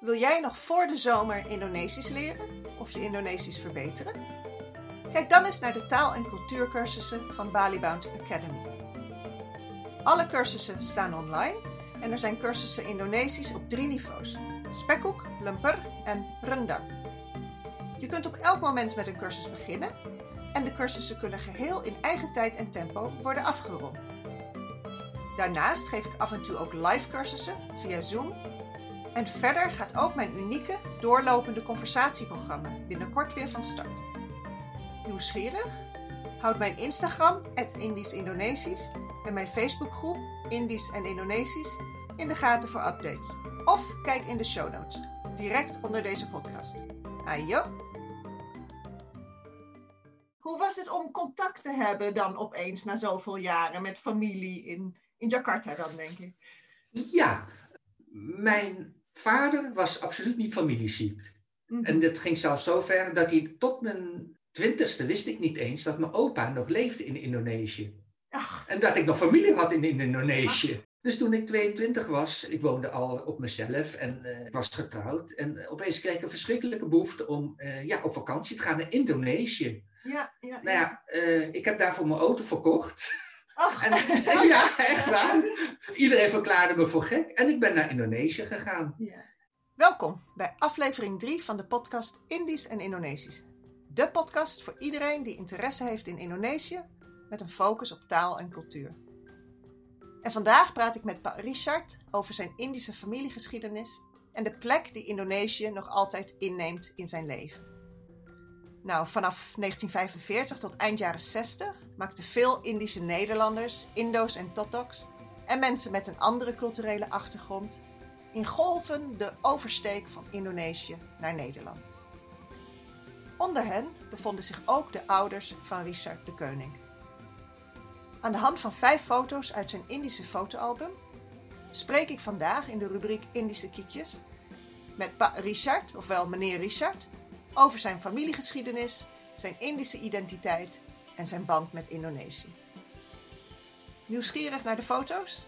Wil jij nog voor de zomer Indonesisch leren of je Indonesisch verbeteren? Kijk dan eens naar de taal- en cultuurcursussen van Balibound Academy. Alle cursussen staan online en er zijn cursussen Indonesisch op drie niveaus: spekkoek, lemper en rendang. Je kunt op elk moment met een cursus beginnen en de cursussen kunnen geheel in eigen tijd en tempo worden afgerond. Daarnaast geef ik af en toe ook live cursussen via Zoom. En verder gaat ook mijn unieke doorlopende conversatieprogramma binnenkort weer van start. Nieuwsgierig? Houd mijn Instagram, Indisch Indonesisch, en mijn Facebookgroep Indisch en Indonesisch in de gaten voor updates. Of kijk in de show notes, direct onder deze podcast. Ayo! Hoe was het om contact te hebben dan opeens na zoveel jaren met familie in, in Jakarta dan, denk ik? Ja, mijn vader was absoluut niet familieziek. Mhm. En dat ging zelfs zo ver dat hij tot mijn twintigste wist ik niet eens dat mijn opa nog leefde in Indonesië. Ach, En dat ik nog familie had in Indonesië. Dus toen ik 22 was, ik woonde al op mezelf en eh, was getrouwd. En eh, opeens kreeg ik een verschrikkelijke behoefte om eh, ja, op vakantie te gaan naar Indonesië. ja, ja. Nou ja, eh, ik heb daarvoor mijn auto verkocht. En, en ja, echt waar. Iedereen verklaarde me voor gek. En ik ben naar Indonesië gegaan. Ja. Welkom bij aflevering 3 van de podcast Indisch en Indonesisch. De podcast voor iedereen die interesse heeft in Indonesië met een focus op taal en cultuur. En vandaag praat ik met Richard over zijn Indische familiegeschiedenis en de plek die Indonesië nog altijd inneemt in zijn leven. Nou, vanaf 1945 tot eind jaren 60 maakten veel Indische Nederlanders, Indo's en Totoks en mensen met een andere culturele achtergrond in golven de oversteek van Indonesië naar Nederland. Onder hen bevonden zich ook de ouders van Richard de Koning. Aan de hand van vijf foto's uit zijn Indische fotoalbum spreek ik vandaag in de rubriek Indische Kiekjes met Richard, ofwel meneer Richard, over zijn familiegeschiedenis, zijn Indische identiteit en zijn band met Indonesië. Nieuwsgierig naar de foto's?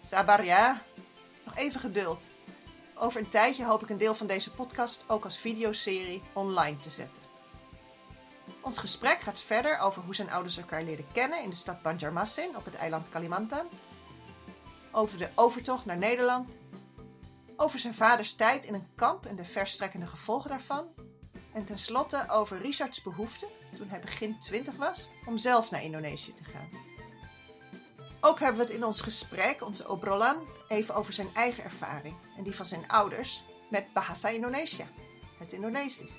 Sabar ja, nog even geduld. Over een tijdje hoop ik een deel van deze podcast ook als videoserie online te zetten. Ons gesprek gaat verder over hoe zijn ouders elkaar leren kennen in de stad Banjarmasin op het eiland Kalimantan. Over de overtocht naar Nederland. Over zijn vaders tijd in een kamp en de verstrekkende gevolgen daarvan. En tenslotte over Richards behoefte, toen hij begin 20 was, om zelf naar Indonesië te gaan. Ook hebben we het in ons gesprek, onze Obrolan, even over zijn eigen ervaring en die van zijn ouders met Bahasa Indonesia, het Indonesisch.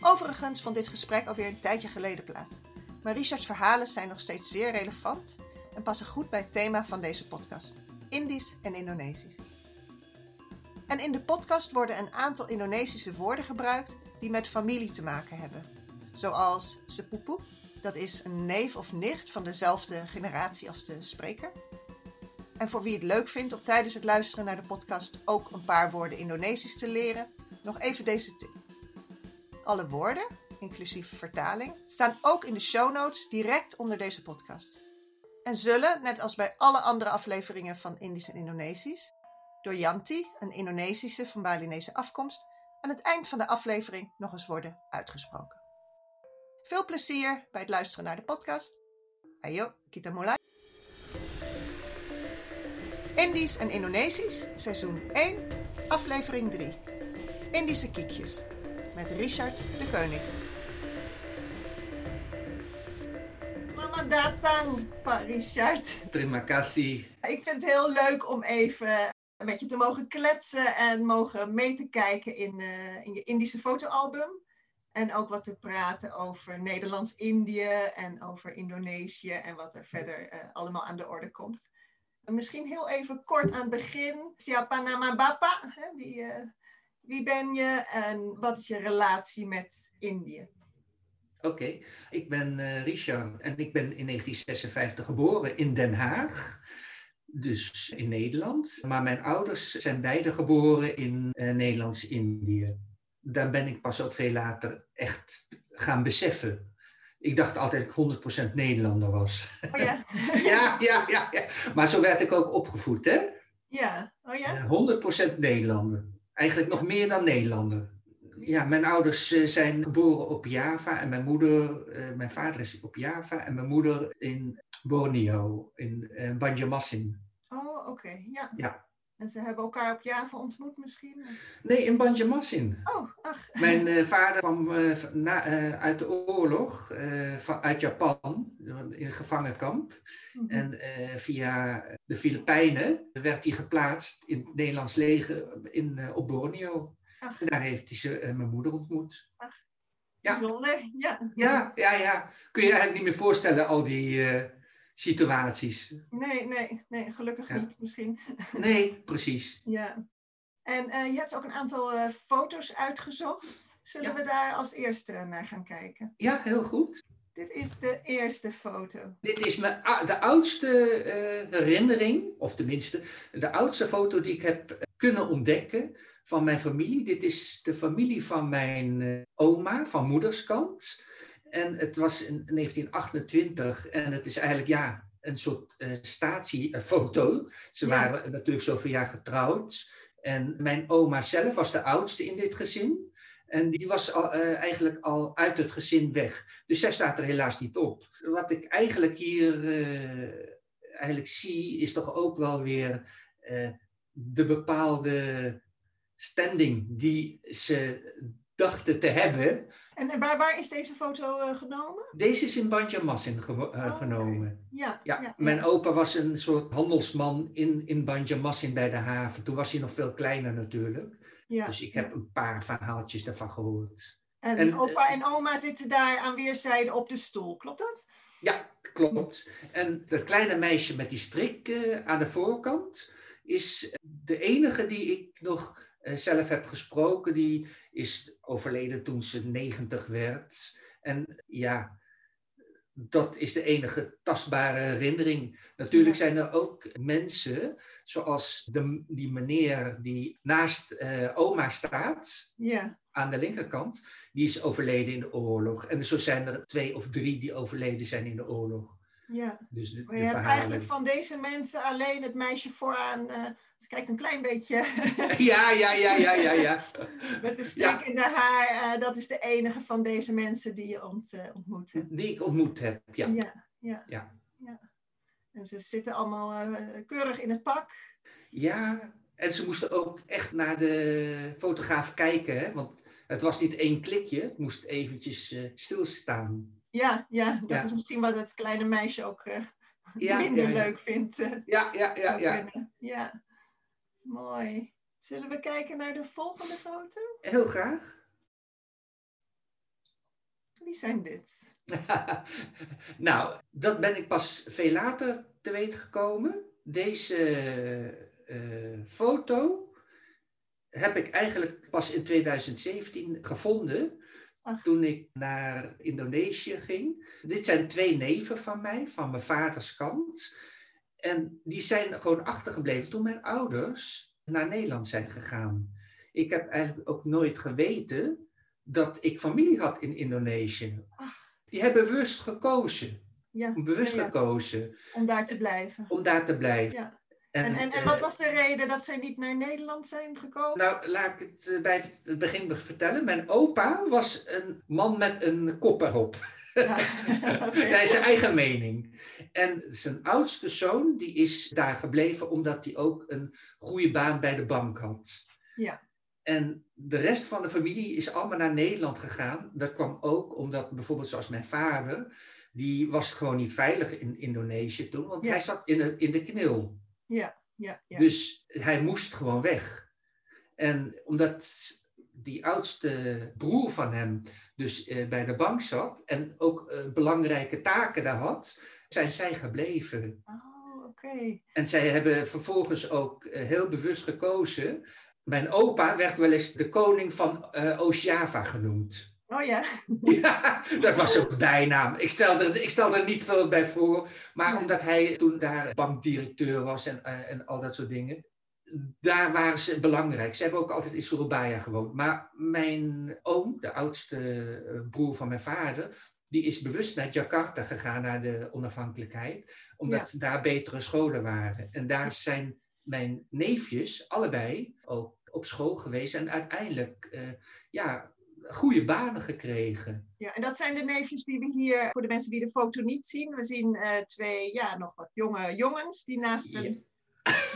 Overigens vond dit gesprek alweer een tijdje geleden plaats, maar Richards verhalen zijn nog steeds zeer relevant en passen goed bij het thema van deze podcast: Indisch en Indonesisch. En in de podcast worden een aantal Indonesische woorden gebruikt die met familie te maken hebben, zoals sepupu, dat is een neef of nicht van dezelfde generatie als de spreker. En voor wie het leuk vindt om tijdens het luisteren naar de podcast ook een paar woorden Indonesisch te leren, nog even deze tip. Alle woorden, inclusief vertaling, staan ook in de show notes direct onder deze podcast. En zullen, net als bij alle andere afleveringen van Indisch en Indonesisch, door Yanti, een Indonesische van Balinese afkomst, aan het eind van de aflevering nog eens worden uitgesproken. Veel plezier bij het luisteren naar de podcast. Ayo, kita mulai. Indisch en Indonesisch, seizoen 1, aflevering 3. Indische kiekjes, met Richard de Koning. Selamat datang, Pak Richard. Terima kasih. Ik vind het heel leuk om even met je te mogen kletsen en mogen mee te kijken in, eh, in je Indische fotoalbum. En ook wat te praten over Nederlands-Indië en over Indonesië en wat er verder eh, allemaal aan de orde komt. En misschien heel even kort aan het begin. Siapa nama Bapa? Wie, eh, wie ben je en wat is je relatie met Indië? Oké, ik ben Richard en ik ben in 1956 geboren in Den Haag. Dus in Nederland. Maar mijn ouders zijn beide geboren in eh, Nederlands-Indië. Daar ben ik pas ook veel later echt gaan beseffen. Ik dacht altijd dat ik 100% Nederlander was. Oh ja, ja, ja, ja, ja. Maar zo werd ik ook opgevoed, hè? ja Oh ja? 100% Nederlander. Eigenlijk nog meer dan Nederlander. Ja, mijn ouders eh, zijn geboren op Java en mijn moeder, eh, mijn vader is op Java en mijn moeder in Borneo, in uh, Banjarmasin. Oké. Ja. Ja. En ze hebben elkaar op Java ontmoet misschien? Nee, in Banjarmasin. Oh, ach. Mijn uh, vader kwam uh, na, uh, uit de oorlog, van, uit Japan, in een gevangenkamp. Mm -hmm. En via de Filipijnen werd hij geplaatst in het Nederlands leger in, op Borneo. Ach. En daar heeft hij ze, mijn moeder ontmoet. Ach. Ja. Bijzonder, ja. Ja, ja, ja. Kun je eigenlijk niet meer voorstellen, al die situaties. Nee, nee, nee, gelukkig Ja. niet misschien. Nee, precies. Ja. En eh, je hebt ook een aantal eh, foto's uitgezocht. Zullen Ja. we daar als eerste naar gaan kijken? Ja, heel goed. Dit is de eerste foto. Dit is mijn, de oudste eh, herinnering, of tenminste de oudste foto die ik heb kunnen ontdekken van mijn familie. Dit is de familie van mijn oma, van moederskant. En het was in 1928 en het is eigenlijk ja, een soort eh statiefoto. Ze Ja. waren natuurlijk zoveel jaar getrouwd. En mijn oma zelf was de oudste in dit gezin. En die was al, eh, eigenlijk al uit het gezin weg. Dus zij staat er helaas niet op. Wat ik eigenlijk hier eh, eigenlijk zie, is toch ook wel weer de bepaalde standing die ze dachten te hebben. En eh, waar, waar is deze foto eh, genomen? Deze is in Banjarmasin ge- eh, Oh, genomen. Ja, Ja, ja, mijn opa was een soort handelsman in, in Banjarmasin bij de haven. Toen was hij nog veel kleiner natuurlijk. ja. Dus ik heb een paar verhaaltjes daarvan gehoord. En, en, opa en oma zitten daar aan weerszijden op de stoel, klopt dat? Ja, klopt. En dat kleine meisje met die strik eh, aan de voorkant is de enige die ik nog eh, zelf heb gesproken. Die is overleden toen ze 90 werd. En ja, dat is de enige tastbare herinnering. Natuurlijk zijn er ook mensen, zoals de, die meneer die naast eh, oma staat, Ja, aan de linkerkant, die is overleden in de oorlog. En zo zijn er twee of drie die overleden zijn in de oorlog. Ja. Dus de, Maar je hebt verhalen. eigenlijk van deze mensen alleen het meisje vooraan. eh ze kijkt een klein beetje Ja, ja, ja, ja, ja, ja. met de strik in de haar. eh, dat is de enige van deze mensen die je ont, eh, ontmoet hebt. Die ik ontmoet heb, ja. Ja, ja, Ja. ja. En ze zitten allemaal keurig in het pak. Ja, en ze moesten ook echt naar de fotograaf kijken, hè? want het was niet één klikje, het moest eventjes stilstaan. Ja, ja, dat is misschien wat het kleine meisje ook eh, Ja, minder leuk vindt. eh, Ja, ja, ja, ja. ja. Mooi. Zullen we kijken naar de volgende foto? Heel graag. Wie zijn dit? nou, dat ben ik pas veel later te weten gekomen. Deze eh, foto heb ik eigenlijk pas in 2017 gevonden. Ach. Toen ik naar Indonesië ging. Dit zijn twee neven van mij, van mijn vaders kant. En die zijn gewoon achtergebleven toen mijn ouders naar Nederland zijn gegaan. Ik heb eigenlijk ook nooit geweten dat ik familie had in Indonesië. Ach. Die hebben bewust gekozen, Ja, bewust ja, ja, gekozen om daar te blijven. om daar te blijven. Ja. En, en, en wat was de reden dat zij niet naar Nederland zijn gekomen? Nou, laat ik het eh, bij het begin vertellen. Mijn opa was een man met een kop erop. Ja. Hij is zijn eigen mening. En zijn oudste zoon, die is daar gebleven omdat hij ook een goede baan bij de bank had. Ja. En de rest van de familie is allemaal naar Nederland gegaan. Dat kwam ook omdat bijvoorbeeld zoals mijn vader, die was gewoon niet veilig in Indonesië toen, want Ja. hij zat in de, in de knil. Ja, ja, ja. Dus hij moest gewoon weg. En omdat die oudste broer van hem dus eh, bij de bank zat en ook eh, belangrijke taken daar had, zijn zij gebleven. Oh, oké. En zij hebben vervolgens ook eh, heel bewust gekozen. Mijn opa werd wel eens de koning van Oost-Java genoemd. Oh ja. Ja, dat was een bijnaam. Ik stelde, er- ik stelde er niet veel bij voor. Maar omdat hij toen daar bankdirecteur was en, eh, en al dat soort dingen. Daar waren ze belangrijk. Ze hebben ook altijd in Surabaya gewoond. Maar mijn oom, de oudste eh, broer van mijn vader, die is bewust naar Jakarta gegaan, naar de onafhankelijkheid. Omdat daar betere scholen waren. En daar zijn mijn neefjes allebei ook op school geweest en uiteindelijk uh, ja, goede banen gekregen. Ja, en dat zijn de neefjes die we hier, voor de mensen die de foto niet zien, we zien uh, twee, ja, nog wat jonge jongens die naast een...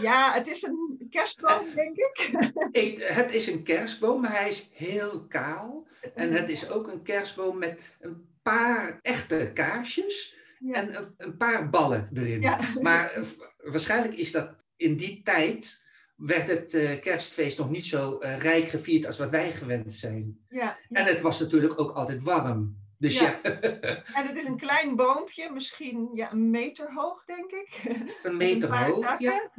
Ja. het is een kerstboom, denk ik. ik. Het is een kerstboom, maar hij is heel kaal. En het is ook een kerstboom met een paar echte kaarsjes en een, een, paar ballen erin. Ja. Maar waarschijnlijk is dat in die tijd werd het uh, kerstfeest nog niet zo uh, rijk gevierd als wat wij gewend zijn. Ja, En het was natuurlijk ook altijd warm. Dus ja. en het is een klein boompje, misschien ja, een meter hoog, denk ik. Een meter een hoog, ja.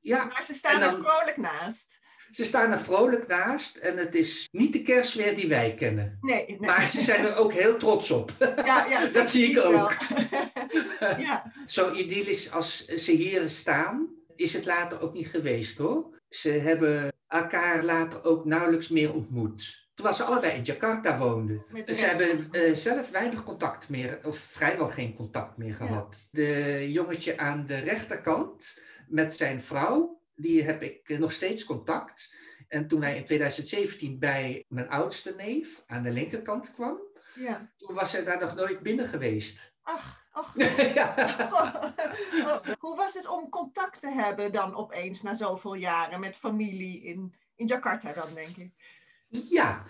ja. Maar ze staan dan, er vrolijk naast. Ze staan er vrolijk naast en het is niet de kerstweer die wij kennen. Nee, nee. Maar ze zijn er ook heel trots op. Ja, ja, dat zie ik ook. ja. Zo idyllisch als ze hier staan, is het later ook niet geweest hoor. Ze hebben elkaar later ook nauwelijks meer ontmoet. Terwijl ze allebei in Jakarta woonden. Ze hebben uh, zelf weinig contact meer, of vrijwel geen contact meer gehad. De jongetje aan de rechterkant met zijn vrouw, die heb ik eh, nog steeds contact. En toen hij in 2017 bij mijn oudste neef aan de linkerkant kwam, ja. toen was hij daar nog nooit binnen geweest. Ach. Hoe was het om contact te hebben dan opeens na zoveel jaren met familie in, in Jakarta dan, denk ik? Ja,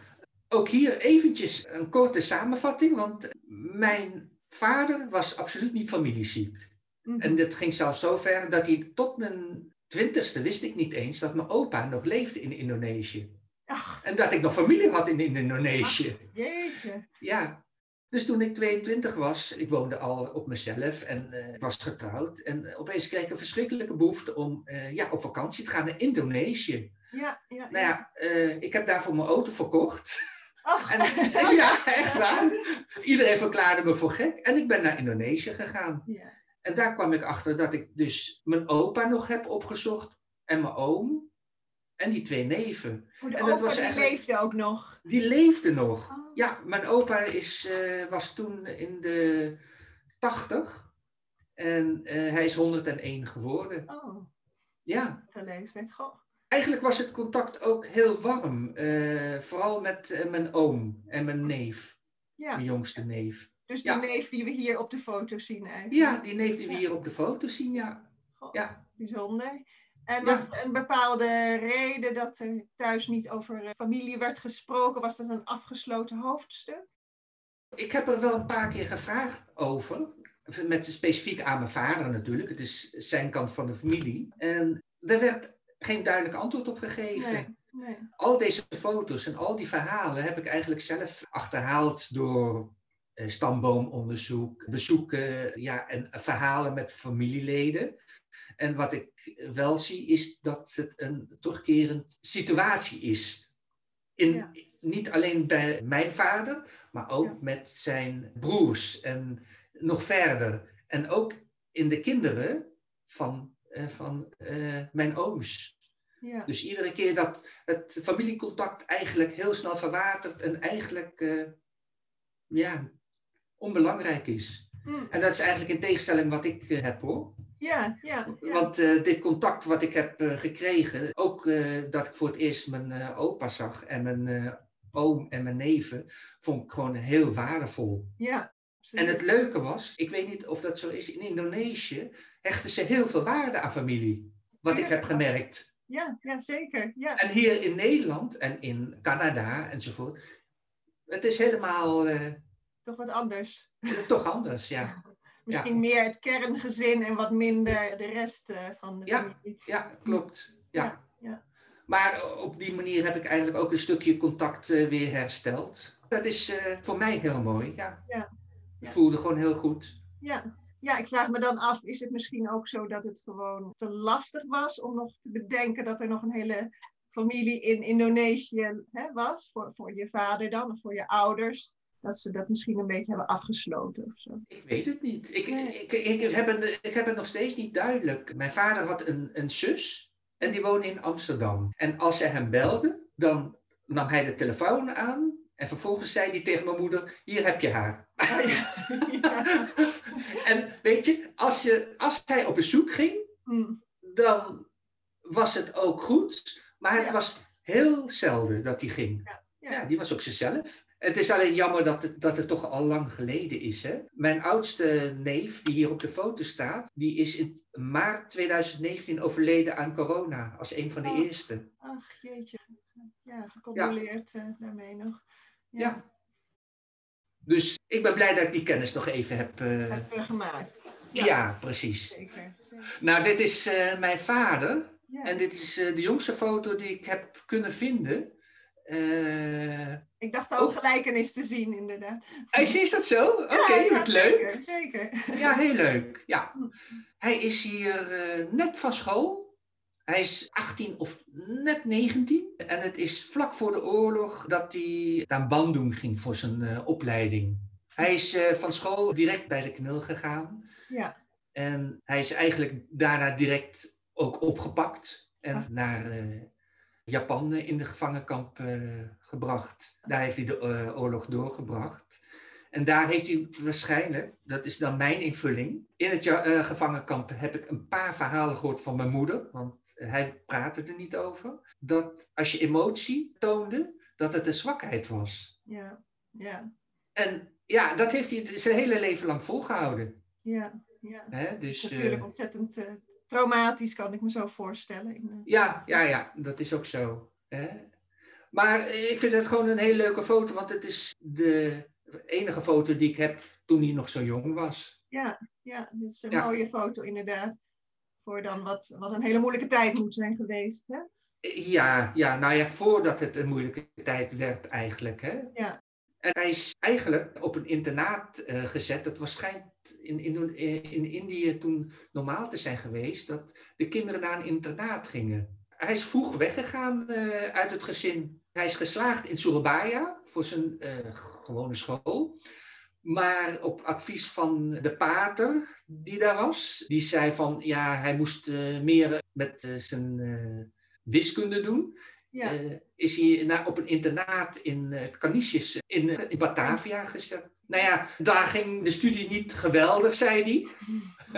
ook hier eventjes een korte samenvatting, want mijn vader was absoluut niet familieziek. Mhm. En dat ging zelfs zo ver dat hij tot mijn twintigste wist ik niet eens dat mijn opa nog leefde in Indonesië. Ach. En dat ik nog familie had in Indonesië. jeetje. Ja, dus toen ik 22 was, ik woonde al op mezelf en uh, was getrouwd. En uh, opeens kreeg ik een verschrikkelijke behoefte om uh, ja, op vakantie te gaan naar Indonesië. Ja, ja. Nou ja, ik heb daarvoor mijn auto verkocht. Oh. En, en, ja, echt waar. Iedereen verklaarde me voor gek. En ik ben naar Indonesië gegaan. Ja. En daar kwam ik achter dat ik dus mijn opa nog heb opgezocht. En mijn oom. En die twee neven. Oh, de en dat opa was die leefde ook nog? Die leefde nog. Oh. Ja, mijn opa is, uh, was toen in de 80 en uh, hij is 101 geworden. Oh. Ja. De leeftijd, goh. Eigenlijk was het contact ook heel warm. Uh, vooral met mijn oom en mijn neef. Ja. Mijn jongste neef. Dus die neef die we hier op de foto zien eigenlijk. Ja, die neef die we hier op de foto zien, ja. Goh, ja. Bijzonder. En was er een bepaalde reden dat er thuis niet over eh, familie werd gesproken? Was dat een afgesloten hoofdstuk? Ik heb er wel een paar keer gevraagd over. Met specifiek aan mijn vader natuurlijk. Het is zijn kant van de familie. En er werd geen duidelijk antwoord op gegeven. Nee, nee. Al deze foto's en al die verhalen heb ik eigenlijk zelf achterhaald door eh, stamboomonderzoek, bezoeken ja, en verhalen met familieleden. En wat ik wel zie is dat het een terugkerend situatie is. In, Niet alleen bij mijn vader, maar ook met zijn broers en nog verder. En ook in de kinderen van, uh, van uh, mijn ooms. Ja. Dus iedere keer dat het familiecontact eigenlijk heel snel verwatert en eigenlijk uh, ja, onbelangrijk is. Mm. En dat is eigenlijk in tegenstelling wat ik heb hoor. Ja, ja. Want uh, dit contact wat ik heb uh, gekregen, ook uh, dat ik voor het eerst mijn opa zag en mijn oom en mijn neven, vond ik gewoon heel waardevol. Ja. En het leuke was, ik weet niet of dat zo is, in Indonesië hechten ze heel veel waarde aan familie. Wat ik heb gemerkt. Ja, ja zeker. Ja. En hier in Nederland en in Canada enzovoort, het is helemaal. toch wat anders. Toch anders, ja. Misschien meer het kerngezin en wat minder de rest uh, van de ja, familie. Ja, klopt. Ja. ja. Maar op die manier heb ik eigenlijk ook een stukje contact uh, weer hersteld. Dat is voor mij heel mooi, ja. ja. Ik voelde gewoon heel goed. Ja. ja, ik vraag me dan af, is het misschien ook zo dat het gewoon te lastig was om nog te bedenken dat er nog een hele familie in Indonesië hè, was? Voor, voor je vader dan, of voor je ouders dat ze dat misschien een beetje hebben afgesloten of zo. Ik weet het niet. Ik, ik, ik, heb, een, ik heb het nog steeds niet duidelijk. Mijn vader had een, een zus en die woonde in Amsterdam. En als zij hem belde, dan nam hij de telefoon aan en vervolgens zei hij tegen mijn moeder: Hier heb je haar. en weet je als, je, als hij op bezoek ging, hmm. dan was het ook goed. Maar het Ja. was heel zelden dat hij ging. Ja. die was ook zichzelf. Het is alleen jammer dat het, dat het toch al lang geleden is. Hè? Mijn oudste neef, die hier op de foto staat, die is in maart 2019 overleden aan corona. Als een van de Oh. eerste. Ach, jeetje. Ja, gecondoleerd eh, daarmee nog. Ja. Dus ik ben blij dat ik die kennis nog even heb. eh, Heb je gemaakt. ja. precies. Zeker. zeker. Nou, dit is eh, mijn vader. Ja. En dit is eh, de jongste foto die ik heb kunnen vinden. Ik dacht ook gelijkenis te zien, inderdaad. is, is dat zo? Oké, Ja, ja, wat leuk. Zeker, zeker. Ja, heel leuk. Ja. Hij is hier eh, net van school. Hij is 18 of net 19. En het is vlak voor de oorlog dat hij naar Bandung ging voor zijn eh, opleiding. Hij is eh, van school direct bij de knul gegaan. Ja, En hij is eigenlijk daarna direct ook opgepakt en Ah. naar Japan in de gevangenkamp eh, gebracht. Daar heeft hij de eh, oorlog doorgebracht. En daar heeft hij waarschijnlijk, dat is dan mijn invulling, in het eh, gevangenkamp heb ik een paar verhalen gehoord van mijn moeder, want hij praatte er niet over, dat als je emotie toonde, dat het een zwakheid was. ja, ja, En ja, dat heeft hij zijn hele leven lang volgehouden. ja. ja. Het Dus, is natuurlijk ontzettend traumatisch, kan ik me zo voorstellen. In, eh, Ja, ja, ja, dat is ook zo. Hè? Maar ik vind het gewoon een hele leuke foto, want het is de enige foto die ik heb toen hij nog zo jong was. Ja, ja, dit is een Ja. mooie foto inderdaad. Voor dan wat, wat een hele moeilijke tijd moet zijn geweest. Hè? Ja, ja, nou ja, voordat het een moeilijke tijd werd eigenlijk. Hè? Ja. En hij is eigenlijk op een internaat eh, gezet. Dat waarschijnlijk in, in, in Indië toen normaal te zijn geweest, dat de kinderen naar een internaat gingen. Hij is vroeg weggegaan eh, uit het gezin. Hij is geslaagd in Surabaya voor zijn eh, gewone school. Maar op advies van de pater die daar was, die zei van ja, hij moest meer met zijn wiskunde doen. Ja, Eh, is hij naar, op een internaat in uh, Canisius in, in Batavia gezet. Nou ja, daar ging de studie niet geweldig, zei hij.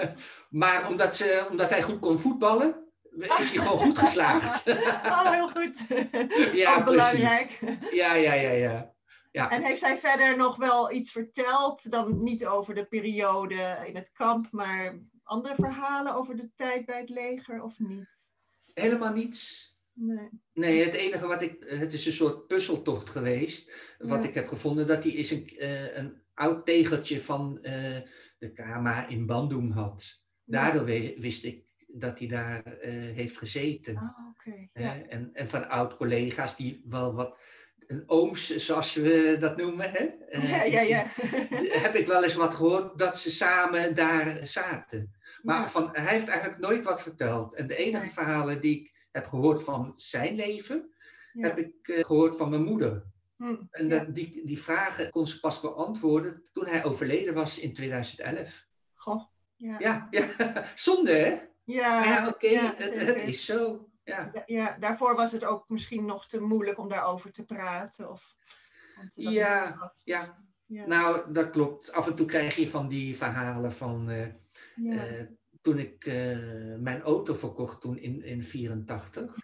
maar omdat, ze, omdat hij goed kon voetballen, is hij gewoon goed geslaagd. oh, heel goed. ja, belangrijk. Ja, ja, ja, ja. ja. En heeft hij verder nog wel iets verteld, dan niet over de periode in het kamp, maar andere verhalen over de tijd bij het leger of niet? Helemaal niets. Nee. Nee, het enige wat ik. Het is een soort puzzeltocht geweest. Wat Ja. ik heb gevonden, dat hij is een, eh, een oud tegeltje van eh, de Kama in Bandung had. Daardoor wist ik dat hij daar eh, heeft gezeten. Ah, oké. hè. Ja. En, en van oud-collega's die wel wat. Een ooms, zoals we dat noemen. Hè? Ja, ja, ja. heb ik wel eens wat gehoord dat ze samen daar zaten. Maar van, hij heeft eigenlijk nooit wat verteld. En de enige verhalen die ik heb gehoord van zijn leven, Ja. heb ik eh, gehoord van mijn moeder. Hm, En ja. dat, die, die vragen kon ze pas beantwoorden toen hij overleden was in 2011. Goh. Ja. Ja, ja. zonde hè? Ja, oké, het, is zo. Ja. Ja, daarvoor was het ook misschien nog te moeilijk om daarover te praten. Of, Ja, ja. Nou, dat klopt. Af en toe krijg je van die verhalen van. ja. Toen ik eh, mijn auto verkocht toen in, in 84.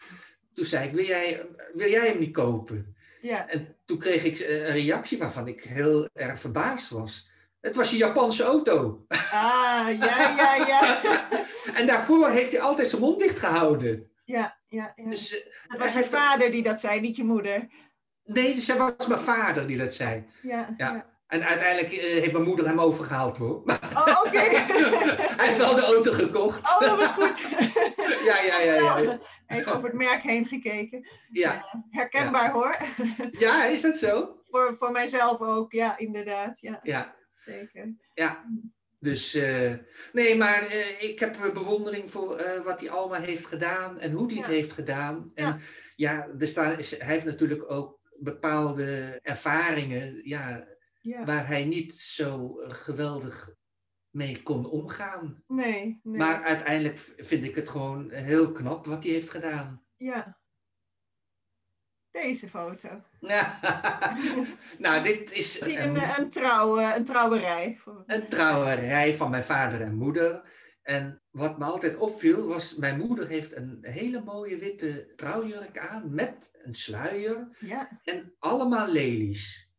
Toen zei ik, wil jij, wil jij hem niet kopen? ja. En toen kreeg ik eh, een reactie waarvan ik heel erg verbaasd was. Het was een Japanse auto. Ah, ja, ja, ja. En daarvoor heeft hij altijd zijn mond dicht gehouden. ja, ja, ja. Dus, eh, Het was je vader die dat zei, niet je moeder. nee, het was mijn vader die dat zei. Ja, Ja. ja. En uiteindelijk eh, heeft mijn moeder hem overgehaald hoor. Oh, oké. hij heeft wel de auto gekocht. Oh, wat goed. Ja, ja, ja, ja. Even over het merk heen gekeken. Ja, Herkenbaar hoor. ja is dat zo? Voor, voor mijzelf ook, ja, inderdaad. Ja, Ja. zeker. Ja, dus eh, nee, maar eh, ik heb eh, bewondering voor eh, wat hij allemaal heeft gedaan en hoe hij Ja. het heeft gedaan. En Ja. ja, er staan, hij heeft natuurlijk ook bepaalde ervaringen ja, Ja. waar hij niet zo eh, geweldig mee kon omgaan. Nee, nee. Maar uiteindelijk vind ik het gewoon heel knap wat hij heeft gedaan. Ja. Deze foto. nou, dit is Zie een- een, een, trouw, een trouwerij. een trouwerij van mijn vader en moeder. En wat me altijd opviel was, mijn moeder heeft een hele mooie witte trouwjurk aan met een sluier Ja. en allemaal lelies.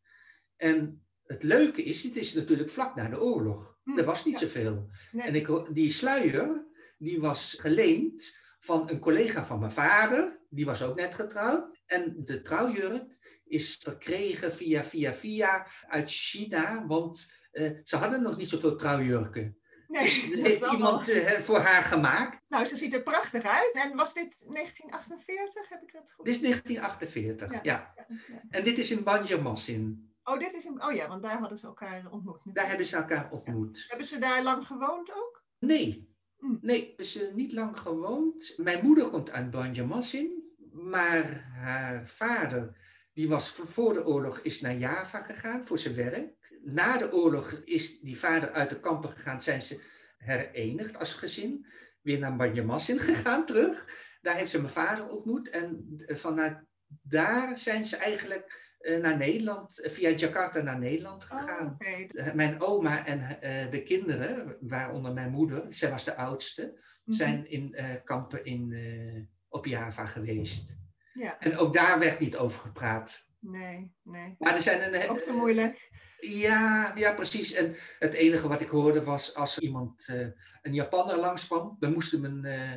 En het leuke is, het is natuurlijk vlak na de oorlog. Hm, Er was niet ja. zoveel. Nee. En ik, die sluier, die was geleend van een collega van mijn vader. Die was ook net getrouwd. En de trouwjurk is verkregen via, via, via uit China. Want eh, ze hadden nog niet zoveel trouwjurken. Nee, Dus heeft iemand eh, voor haar gemaakt. Nou, ze ziet er prachtig uit. En was dit 1948? Heb ik dat goed? Dit is 1948, Ja. ja. Ja, ja. En dit is in Banjarmasin. Oh, dit is in... oh ja, want daar hadden ze elkaar ontmoet. Daar hebben ze elkaar ontmoet. Hebben ze daar lang gewoond ook? Nee, Hm. nee, ze niet lang gewoond. Mijn moeder komt uit Banjarmasin, maar haar vader, die was voor- de oorlog, is naar Java gegaan voor zijn werk. Na de oorlog is die vader uit de kampen gegaan, zijn ze herenigd als gezin. Weer naar Banjarmasin gegaan terug. Daar heeft ze mijn vader ontmoet en eh, vanuit daar zijn ze eigenlijk naar Nederland, eh, via Jakarta naar Nederland Oh, gegaan. Eh, Mijn oma en eh, de kinderen, waaronder mijn moeder, zij was de oudste, Mhm. zijn in eh, kampen in, eh, op Java geweest. Ja, En ook daar werd niet over gepraat. nee, nee. Maar er zijn een. Ook te moeilijk. Ja, ja, precies. En het enige wat ik hoorde was als iemand, eh, een Japanner langskwam, dan moesten mijn eh,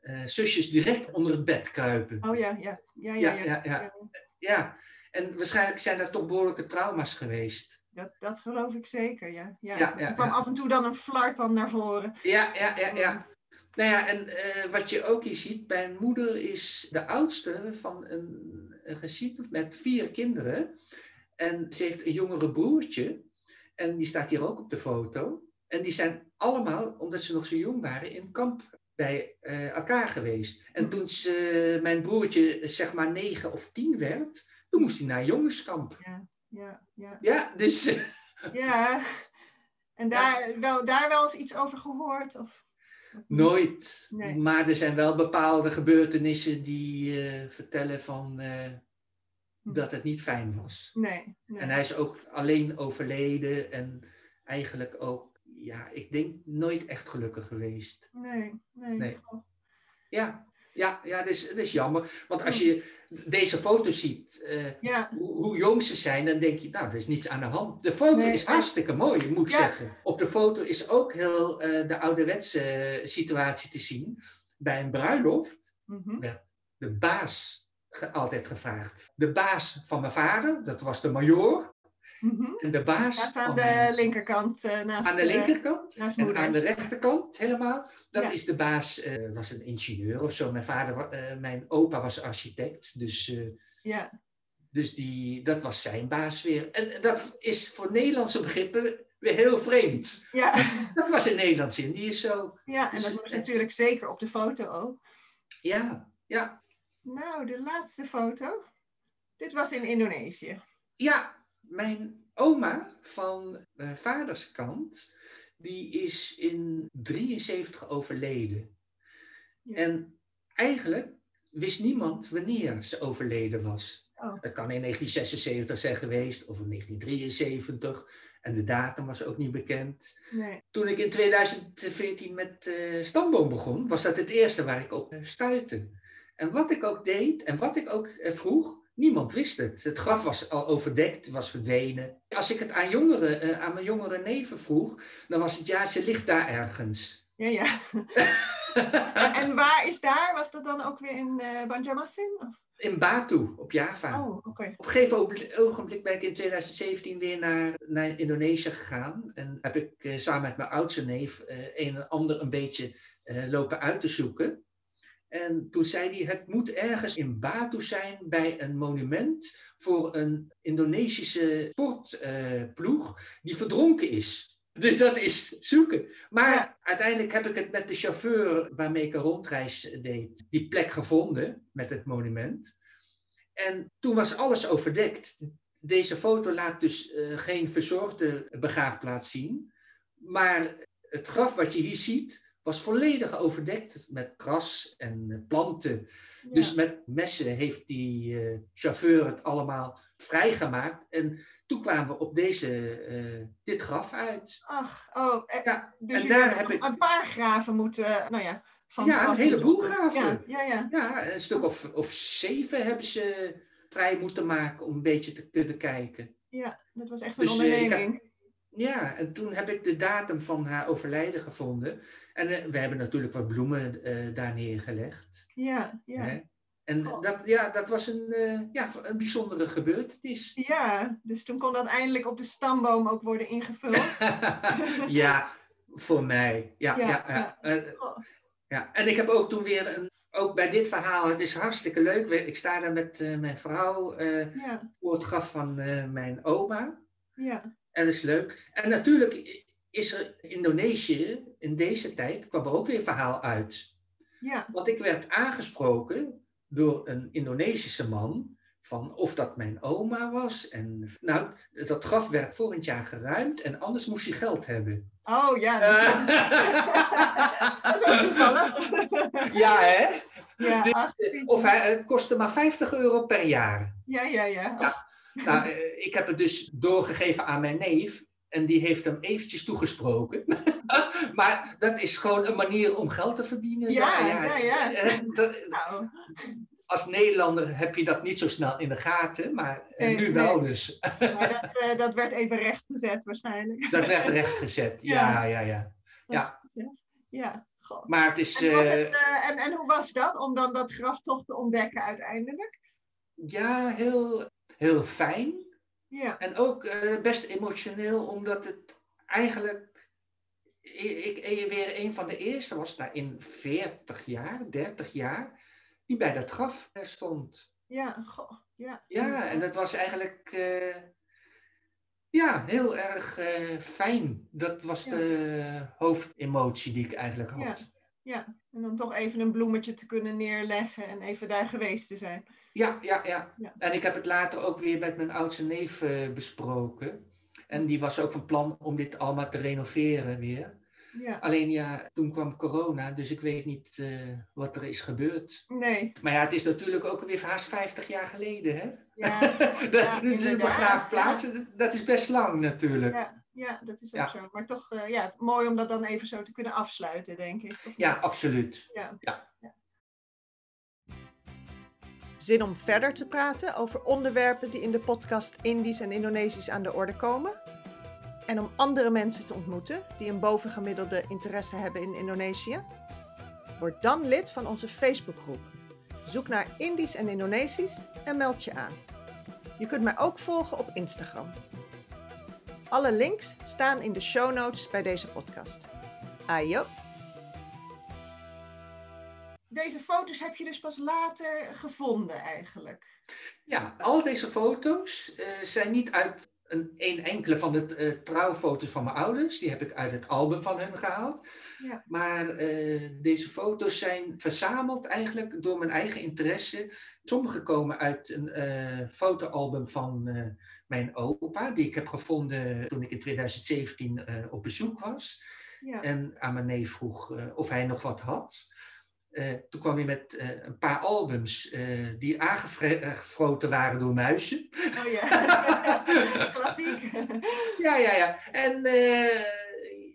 eh, zusjes direct onder het bed kruipen. Oh ja, ja. Ja, ja, Ja, ja. ja, ja. Ja, en waarschijnlijk zijn er toch behoorlijke trauma's geweest. Dat, dat geloof ik zeker, ja. ja. Ja, ja, er kwam af en toe dan een flar kwam naar voren. Ja, ja, ja, ja. Nou ja, en eh, wat je ook hier ziet, mijn moeder is de oudste van een, een gezin met vier kinderen. En ze heeft een jongere broertje. En die staat hier ook op de foto. En die zijn allemaal, omdat ze nog zo jong waren, in kamp bij eh, elkaar geweest. En toen ze, mijn broertje zeg maar negen of tien werd, toen moest hij naar jongenskamp. Ja, ja. Ja, dus eh, Ja. En daar, wel, daar wel eens iets over gehoord? Of? Nooit. Nee. Maar er zijn wel bepaalde gebeurtenissen die eh, vertellen van, eh, Hm. dat het niet fijn was. Nee, nee. En hij is ook alleen overleden en eigenlijk ook, ja, ik denk nooit echt gelukkig geweest. Nee, nee. Nee. Ja, ja, ja dat, is, dat is jammer. Want als je deze foto ziet, eh, Ja, hoe, hoe jong ze zijn, dan denk je, nou, er is niets aan de hand. De foto Nee. is hartstikke mooi, moet ik Ja. zeggen. Op de foto is ook heel eh, de ouderwetse situatie te zien. Bij een bruiloft mhm. werd de baas ge- altijd gevraagd. De baas van mijn vader, dat was de Mhm. En de Die baas staat aan de linkerkant eh, naast aan de linkerkant. naast En aan de rechterkant helemaal, dat Ja. is de baas, eh, was een ingenieur of zo. Mijn vader, eh, mijn opa was architect, dus, eh, Ja, dus die, dat was zijn baas weer. En dat is voor Nederlandse begrippen weer heel vreemd. ja. Dat was in Nederlands-Indië zo. ja, en dat Dus, was eh, natuurlijk zeker op de foto ook. Ja, ja, Nou, de laatste foto. Dit was in Indonesië. Ja, mijn oma van mijn vaders kant, die is in 73 overleden. Ja. En eigenlijk wist niemand wanneer ze overleden was. Oh. Het kan in 1976 zijn geweest of in 1973 en de datum was ook niet bekend. Nee. Toen ik in 2014 met eh stamboom begon, was dat het eerste waar ik op eh, stuitte. En wat ik ook deed en wat ik ook eh, vroeg, niemand wist het. Het graf was al overdekt, was verdwenen. Als ik het aan, jongeren, eh, aan mijn jongere neven vroeg, dan was het ja, ze ligt daar ergens. Ja, ja. En- waar is daar? Was dat dan ook weer in eh Banjarmasin? Of? In Batu, op Java. Oh. Op een gegeven ogenblik- ben ik in 2017 weer naar, naar Indonesië gegaan. En heb ik eh, samen met mijn oudste neef een en ander een beetje lopen uit te zoeken. En toen zei hij, het moet ergens in Batu zijn bij een monument voor een Indonesische sportploeg die verdronken is. Dus dat is zoeken. Maar Ja. uiteindelijk heb ik het met de chauffeur waarmee ik een rondreis deed, die plek gevonden met het monument. En toen was alles overdekt. Deze foto laat dus eh, geen verzorgde begraafplaats zien. Maar het graf wat je hier ziet, was volledig overdekt met gras en eh, planten. Dus met messen heeft die eh, chauffeur het allemaal vrijgemaakt. En toen kwamen we op deze, uh, dit graf uit. Ach, oh. Ja, dus en daar heb ik een paar graven moeten, nou ja. Van ja, een heleboel graven. Ja, ja, ja. ja, een stuk of, of zeven hebben ze vrij moeten maken om een beetje te kunnen kijken. Ja, dat was echt een dus, onderneming. Ja, en toen heb ik de datum van haar overlijden gevonden. En uh, we hebben natuurlijk wat bloemen uh, daar neergelegd. Ja, ja. En oh. dat, ja, dat was een, uh, ja, een bijzondere gebeurtenis. Ja, dus toen kon dat eindelijk op de stamboom ook worden ingevuld. ja, voor mij. Ja, ja, ja, ja. ja. Oh. ja. En ik heb ook toen weer een, ook bij dit verhaal, het is hartstikke leuk. Ik sta daar met uh, mijn vrouw uh, ja. voor het graf van mijn oma. Ja. En dat is leuk. En natuurlijk is er Indonesië in deze tijd, kwam er ook weer een verhaal uit. Ja. Want ik werd aangesproken door een Indonesische man van of dat mijn oma was. En nou, dat graf werd volgend jaar geruimd en anders moest je geld hebben. Oh ja. Dat, is toevallig. ja, hè? Ja, dus, of hij, het kostte maar 50 euro per jaar. Ja, ja, ja. ja. Nou, eh, ik heb het dus doorgegeven aan mijn neef. En die heeft hem eventjes toegesproken. maar dat is gewoon een manier om geld te verdienen. Ja, ja, ja. Eh, nou. Als Nederlander heb je dat niet zo snel in de gaten, maar eh, nu wel dus. maar dat, uh, dat werd even rechtgezet waarschijnlijk. dat werd rechtgezet, ja, ja, ja. Ja, ja. ja. Maar het is... En, het, en, en hoe was dat om dan dat graf toch te ontdekken uiteindelijk? Ja, heel, heel fijn. Ja. En ook uh, best emotioneel, omdat het eigenlijk. Ik, ik weer een van de eerste was daar in 40 jaar, 30 jaar, die bij dat graf eh, stond. Ja, goh, ja. Ja, en dat was eigenlijk. Uh, ja, heel erg uh, fijn. Dat was ja. de hoofdemotie die ik eigenlijk had. Ja. Ja, en dan toch even een bloemetje te kunnen neerleggen en even daar geweest te zijn. Ja, ja, ja. ja. En ik heb het later ook weer met mijn oudste neef uh, besproken. En die was ook van plan om dit allemaal te renoveren weer. Ja. Alleen ja, toen kwam corona, dus ik weet niet uh, wat er is gebeurd. Nee. Maar ja, het is natuurlijk ook weer haast 50 jaar geleden, hè? Ja, dat, is een begraafplaats, ja. dat is best lang natuurlijk. Ja ja, dat is ook zo. Maar toch uh, ja, mooi om dat dan even zo te kunnen afsluiten, denk ik. Ja, absoluut. Ja. ja. Zin om verder te praten over onderwerpen die in de podcast Indisch en Indonesisch aan de orde komen? En om andere mensen te ontmoeten die een bovengemiddelde interesse hebben in Indonesië? Word dan lid van onze Facebookgroep. Zoek naar Indisch en Indonesisch en meld je aan. Je kunt mij ook volgen op Instagram. Alle links staan in de show notes bij deze podcast. Ayo! Deze foto's heb je dus pas later gevonden eigenlijk? Ja, al deze foto's uh, zijn niet uit een, een enkele van de uh, trouwfoto's van mijn ouders. Die heb ik uit het album van hen gehaald. Ja. Maar uh, deze foto's zijn verzameld eigenlijk door mijn eigen interesse. Sommige komen uit een fotoalbum van mijn opa, die ik heb gevonden toen ik in 2017 uh, eh, op bezoek was. Ja. En aan mijn neef vroeg of hij nog wat had. Uh, toen kwam hij met een paar albums die aangefroten waren door muizen. Oh ja, klassiek. ja, ja, ja. En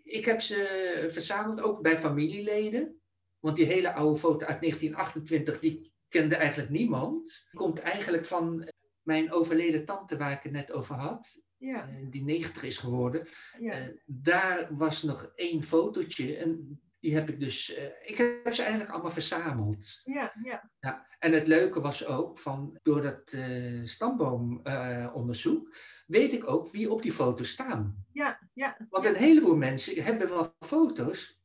ik heb ze verzameld ook bij familieleden. Want die hele oude foto uit 1928, die kende eigenlijk niemand. Komt eigenlijk van mijn overleden tante, waar ik het net over had, ja. Eh, die 90 is geworden, ja. daar was nog één fotootje. En die heb ik dus, uh, ik heb ze eigenlijk allemaal verzameld. Ja, ja. ja en het leuke was ook, van, door dat stamboomonderzoek, weet ik ook wie op die foto's staan. Ja, ja. Want een heleboel mensen hebben wel foto's.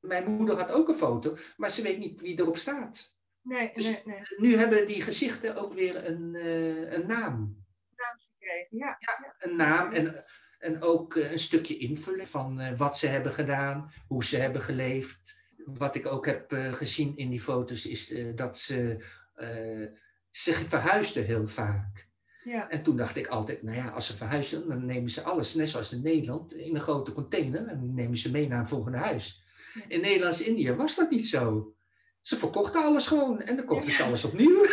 Mijn moeder had ook een foto, maar ze weet niet wie erop staat. Nee, dus nee, nee. Nu hebben die gezichten ook weer een, uh, een naam. Naam gekregen, ja. ja. een naam en, en ook uh, een stukje invulling van uh, wat ze hebben gedaan, hoe ze hebben geleefd. Wat ik ook heb gezien in die foto's is dat ze, ze verhuisden heel vaak. Ja. En toen dacht ik altijd, nou ja, als ze verhuizen, dan nemen ze alles, net zoals in Nederland, in een grote container en nemen ze mee naar een volgende huis. Ja. In Nederlands-Indië was dat niet zo. Ze verkochten alles gewoon en dan kochten ze alles opnieuw.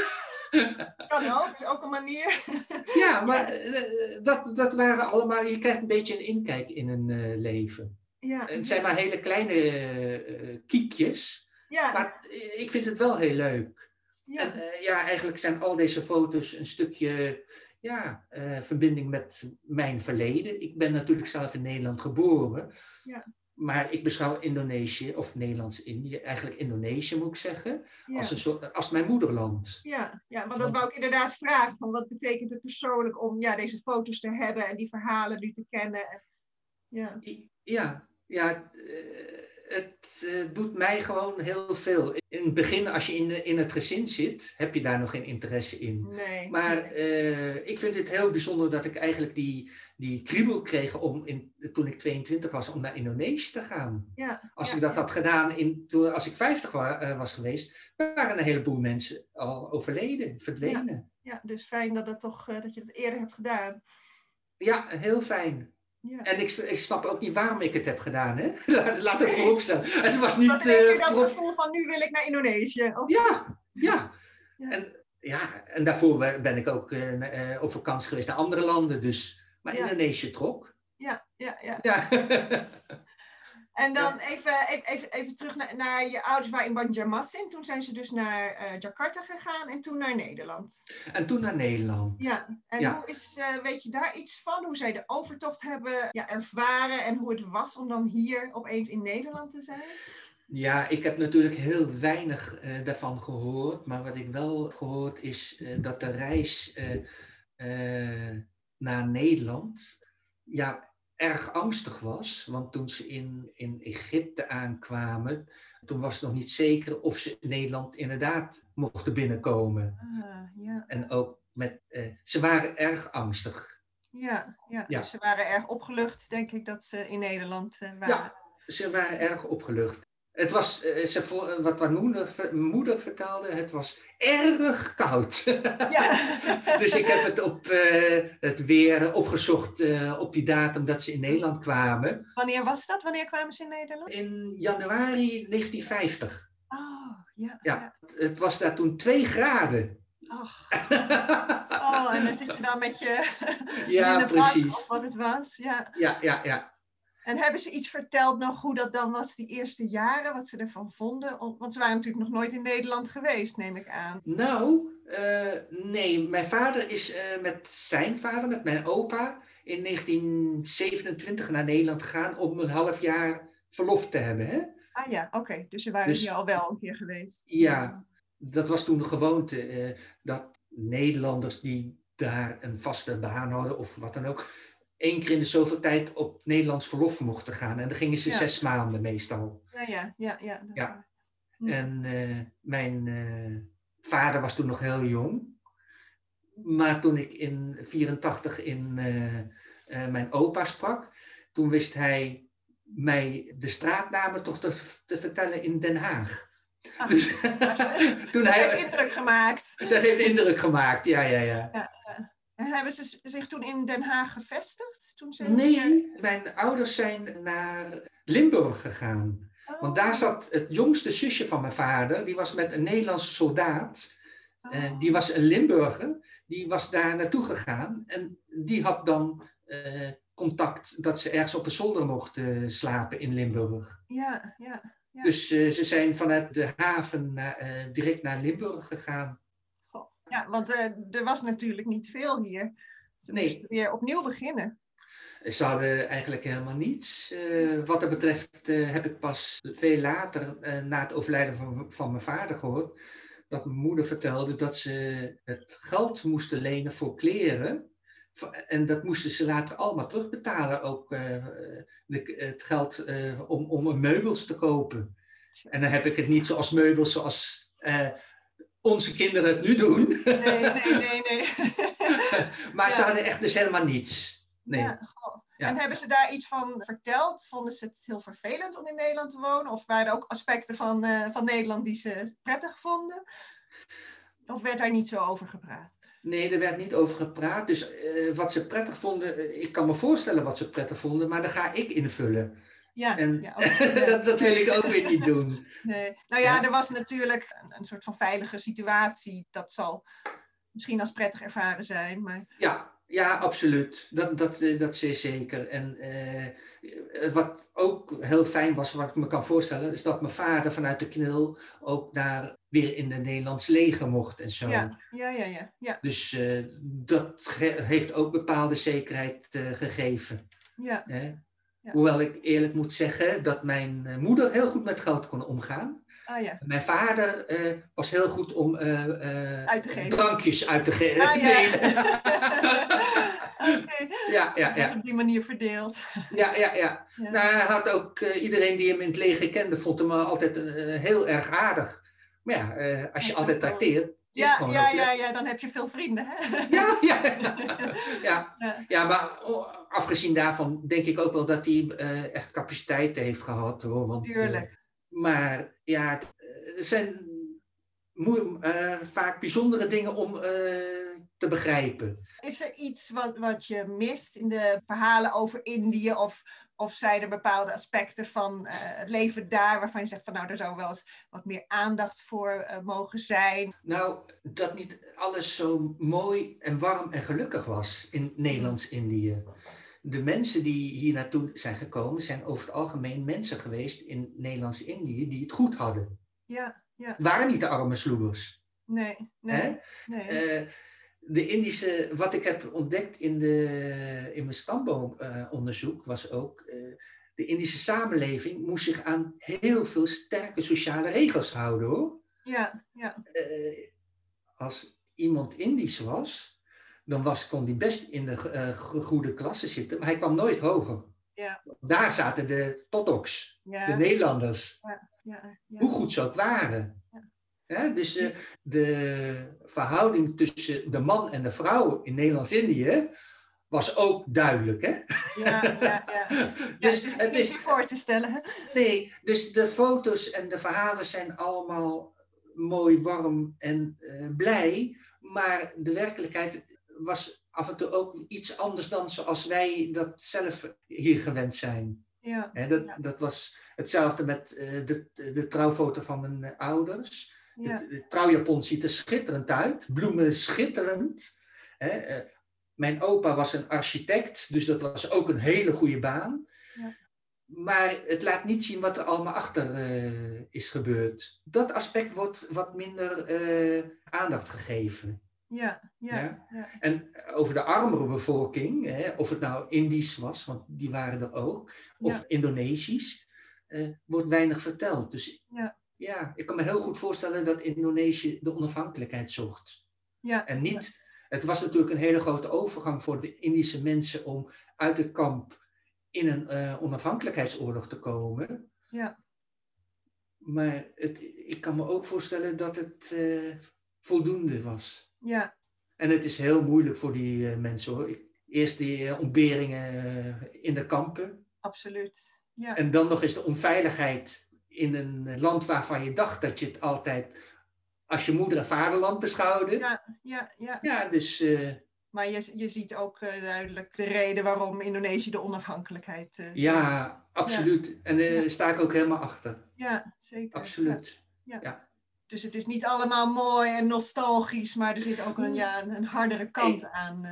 Kan ook, is ook een manier. ja, maar eh, dat, dat waren allemaal, je krijgt een beetje een inkijk in een uh, leven. Ja. Het zijn maar hele kleine uh, kiekjes, ja. maar ik vind het wel heel leuk. Ja. En ja, eigenlijk zijn al deze foto's een stukje ja, verbinding met mijn verleden. Ik ben natuurlijk zelf in Nederland geboren. Ja. Maar ik beschouw Indonesië, of Nederlands-Indië, eigenlijk Indonesië moet ik zeggen, Ja. als, een soort, als mijn moederland. Ja, ja, want dat wou ik inderdaad vragen. Van wat betekent het persoonlijk om ja, deze foto's te hebben en die verhalen nu te kennen? En, ja. Ja, ja eh, het eh, doet mij gewoon heel veel. In het begin, als je in, in het gezin zit, heb je daar nog geen interesse in. Nee. Maar nee. eh, ik vind het heel bijzonder dat ik eigenlijk die, die kriebel kreeg om in, toen ik 22 was om naar Indonesië te gaan. ja, Als ja, ik dat ja. had gedaan in, toen, als ik 50 wa- eh, was geweest, waren een heleboel mensen al overleden, verdwenen. Ja, dus fijn dat, dat, toch, dat je het eerder hebt gedaan. Ja, heel fijn. Ja. En ik, ik snap ook niet waarom ik het heb gedaan. Hè? Laat, laat het vooropstellen. Het was niet. Was eh, dat voor- gevoel van nu wil ik naar Indonesië? Of- Ja, ja. Ja. En, ja, en daarvoor ben ik ook eh, op vakantie geweest naar andere landen. Dus, maar Ja. Indonesië trok. ja, ja, ja. Ja. En dan even, even, even, even terug naar, naar je ouders waren in Banjarmasin. Toen zijn ze dus naar eh, Jakarta gegaan en toen naar Nederland. en toen naar Nederland. Ja, en Ja. hoe is, eh, weet je daar iets van? Hoe zij de overtocht hebben ja, ervaren en hoe het was om dan hier opeens in Nederland te zijn? Ja, ik heb natuurlijk heel weinig eh, daarvan gehoord. Maar wat ik wel gehoord is dat de reis naar Nederland ja, erg angstig was. Want toen ze in, in Egypte aankwamen, toen was het nog niet zeker of ze in Nederland inderdaad mochten binnenkomen. Ah, ja, En ook met, eh, ze waren erg angstig. ja, ja. Ja. Dus ze waren erg opgelucht, denk ik, dat ze in Nederland eh, waren. Ja, ze waren erg opgelucht. Het was, eh, ze, vo- wat mijn moeder, vertelde, het was erg koud. Ja. dus ik heb het op eh, het weer opgezocht eh, op die datum dat ze in Nederland kwamen. Wanneer was dat? Wanneer kwamen ze in Nederland? In januari 1950. Oh, ja. Ja, het was daar toen 2 graden. Och. Oh, en dan zit je dan met je ja, precies. wat het was. Ja. Ja, ja, ja. En hebben ze iets verteld nog hoe dat dan was die eerste jaren, wat ze ervan vonden? Want ze waren natuurlijk nog nooit in Nederland geweest, neem ik aan. Nou, eh, nee, mijn vader is eh, met zijn vader, met mijn opa, in 1927 naar Nederland gegaan om een half jaar verlof te hebben. Hè? Ah ja, oké. Dus ze waren Dus- hier al wel een keer geweest. Ja, dat was toen de gewoonte eh, dat Nederlanders die daar een vaste baan hadden of wat dan ook, één keer in de zoveel tijd op Nederlands verlof mochten gaan. En dan gingen ze Ja. zes maanden meestal. Ja, ja, ja. ja. Hm. En eh, mijn eh, vader was toen nog heel jong. Maar toen ik in 84 in eh, mijn opa sprak, toen wist hij mij de straatnamen toch te, te vertellen in Den Haag. Ah, Dus toen Dat heeft hij, indruk gemaakt. dat heeft indruk gemaakt, ja, ja, ja. Hebben ze zich toen in Den Haag gevestigd? Toen ze Nee, mijn ouders zijn naar Limburg gegaan. Oh, Want daar zat het jongste zusje van mijn vader, die was met een Nederlandse soldaat. oh. Eh, die was een Limburger, die was daar naartoe gegaan en die had dan eh, contact dat ze ergens op een zolder mochten slapen in Limburg. Ja, ja. Ja. Dus eh, ze zijn vanuit de haven naar, eh, direct naar Limburg gegaan. Ja, want eh, er was natuurlijk niet veel hier. Ze Nee. moesten weer opnieuw beginnen. Ze hadden eigenlijk helemaal niets. Eh, wat dat betreft eh, heb ik pas veel later, na het overlijden van, van mijn vader, gehoord dat mijn moeder vertelde dat ze het geld moesten lenen voor kleren. En dat moesten ze later allemaal terugbetalen, ook de, het geld om, om meubels te kopen. En dan heb ik het niet zoals meubels zoals onze kinderen het nu doen. Nee, nee, nee, nee. maar ze Ja. hadden echt dus helemaal niets. Nee. Ja. En hebben ze daar iets van verteld? Vonden ze het heel vervelend om in Nederland te wonen? Of waren er ook aspecten van, eh, van Nederland die ze prettig vonden? Of werd daar niet zo over gepraat? Nee, er werd niet over gepraat. Dus eh, wat ze prettig vonden, eh, ik kan me voorstellen wat ze prettig vonden, maar daar ga ik invullen. Ja, En ja, ook, ja. dat, dat wil ik ook weer niet doen. Nee. Nou ja, Ja. er was natuurlijk een, een soort van veilige situatie. Dat zal misschien als prettig ervaren zijn. Maar... Ja, ja, absoluut. Dat, dat, eh, dat is zeker. En uh, wat ook heel fijn was, wat ik me kan voorstellen, is dat mijn vader vanuit de knil ook daar weer in het Nederlands leger mocht en zo. Ja, ja, ja. ja, ja. Dus uh, dat heeft ook bepaalde zekerheid gegeven. Ja. Ja. Hoewel ik eerlijk moet zeggen dat mijn moeder heel goed met geld kon omgaan. Ah, ja. Mijn vader uh, was heel goed om uh, uh, uit te geven. drankjes uit te geven. Ah, ja. Okay. ja, ja, ja. Op die manier verdeeld. ja, ja, ja. ja. Nou, hij had ook iedereen die hem in het leger kende, vond hem altijd heel erg aardig. Maar ja, als je altijd trakteert. Ja, ja, ja, ja, dan heb je veel vrienden. Hè? Ja, ja, ja. ja. ja maar afgezien daarvan denk ik ook wel dat hij echt capaciteit heeft gehad. Hoor, want, Tuurlijk. Maar ja, het zijn uh, vaak bijzondere dingen om te begrijpen. Is er iets wat, wat je mist in de verhalen over Indië? Of, of zijn er bepaalde aspecten van uh, het leven daar waarvan je zegt van nou, er zou wel eens wat meer aandacht voor mogen zijn? Nou, dat niet alles zo mooi en warm en gelukkig was in Nederlands-Indië de mensen die hier naartoe zijn gekomen, zijn over het algemeen mensen geweest in Nederlands-Indië die het goed hadden. Ja, ja. Waren niet de arme sloebers. Nee, nee. nee. Uh, de Indische, wat ik heb ontdekt in, de, in mijn stamboomonderzoek, was ook, uh, de Indische samenleving moest zich aan heel veel sterke sociale regels houden hoor. Ja, ja. als iemand Indisch was, dan was, kon hij best in de uh, goede klasse zitten, maar hij kwam nooit hoger. Ja. Daar zaten de Totoks, ja. de Nederlanders. Ja. Ja. Hoe goed ze ook waren. Dus uh, de verhouding tussen de man en de vrouw in Nederlands-Indië was ook duidelijk. Hè? Ja, ja, ja. dus het is niet voor te stellen. Nee, dus de foto's en de verhalen zijn allemaal mooi, warm en uh, blij. Maar de werkelijkheid was af en toe ook iets anders dan zoals wij dat zelf hier gewend zijn. Ja, dat, dat was hetzelfde met uh, de, de trouwfoto van mijn ouders. Ja. De, de, trouwjapon ziet er schitterend uit, bloemen schitterend. Hè? Uh, mijn opa was een architect, dus dat was ook een hele goede baan. Ja. Maar het laat niet zien wat er allemaal achter is gebeurd. Dat aspect wordt wat minder aandacht gegeven. Ja, ja, ja. ja. En over de armere bevolking, hè, of het nou Indisch was, want die waren er ook, of. Indonesisch, eh, wordt weinig verteld. Dus Ja. Ja, ik kan me heel goed voorstellen dat Indonesië de onafhankelijkheid zocht. Ja. En niet, het was natuurlijk een hele grote overgang voor de Indische mensen om uit het kamp in een eh, onafhankelijkheidsoorlog te komen. Ja. Maar het, ik kan me ook voorstellen dat het eh, voldoende was. Ja. En het is heel moeilijk voor die uh, mensen hoor. Eerst die uh, ontberingen uh, in de kampen. Absoluut. Ja. En dan nog eens de onveiligheid in een land waarvan je dacht dat je het altijd als je moeder en vaderland beschouwde. Ja, ja, ja. Ja, dus. maar je, je ziet ook duidelijk de reden waarom Indonesië de onafhankelijkheid. ja, absoluut. Ja. En daar ja. sta ik ook helemaal achter. Ja, zeker. Absoluut. ja. Dus het is niet allemaal mooi en nostalgisch, maar er zit ook een, ja, een, een hardere kant hey, aan.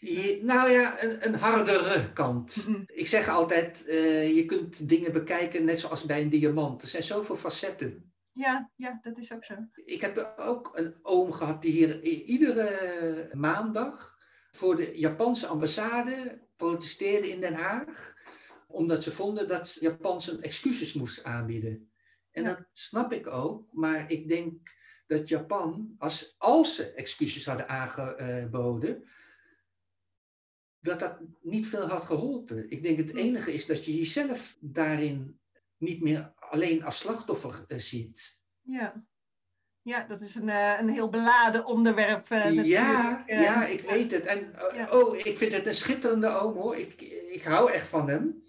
Uh, nou ja, een, een hardere kant. Mm. Ik zeg altijd, uh, je kunt dingen bekijken net zoals bij een diamant. Er zijn zoveel facetten. Ja, ja, dat is ook zo. Ik heb ook een oom gehad die hier iedere maandag voor de Japanse ambassade protesteerde in Den Haag. Omdat ze vonden dat Japan zijn excuses moest aanbieden. En ja. dat snap ik ook, maar ik denk dat Japan, als, als ze excuses hadden aangeboden, dat dat niet veel had geholpen. Ik denk het enige is dat je jezelf daarin niet meer alleen als slachtoffer uh, ziet. Ja. ja, dat is een, uh, een heel beladen onderwerp. Uh, ja, ja, ik weet het. En ja. oh, ik vind het een schitterende oom hoor. Ik, ik hou echt van hem.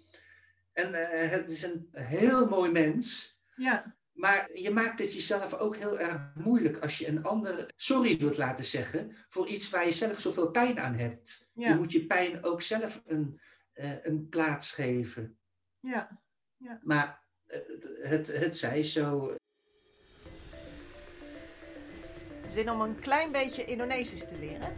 En het is een heel mooi mens. Ja. Maar je maakt het jezelf ook heel erg moeilijk als je een ander sorry wilt laten zeggen voor iets waar je zelf zoveel pijn aan hebt. Ja. Je moet je pijn ook zelf een, uh, een plaats geven. Ja. ja. Maar uh, het, het zij zo. Zin om een klein beetje Indonesisch te leren?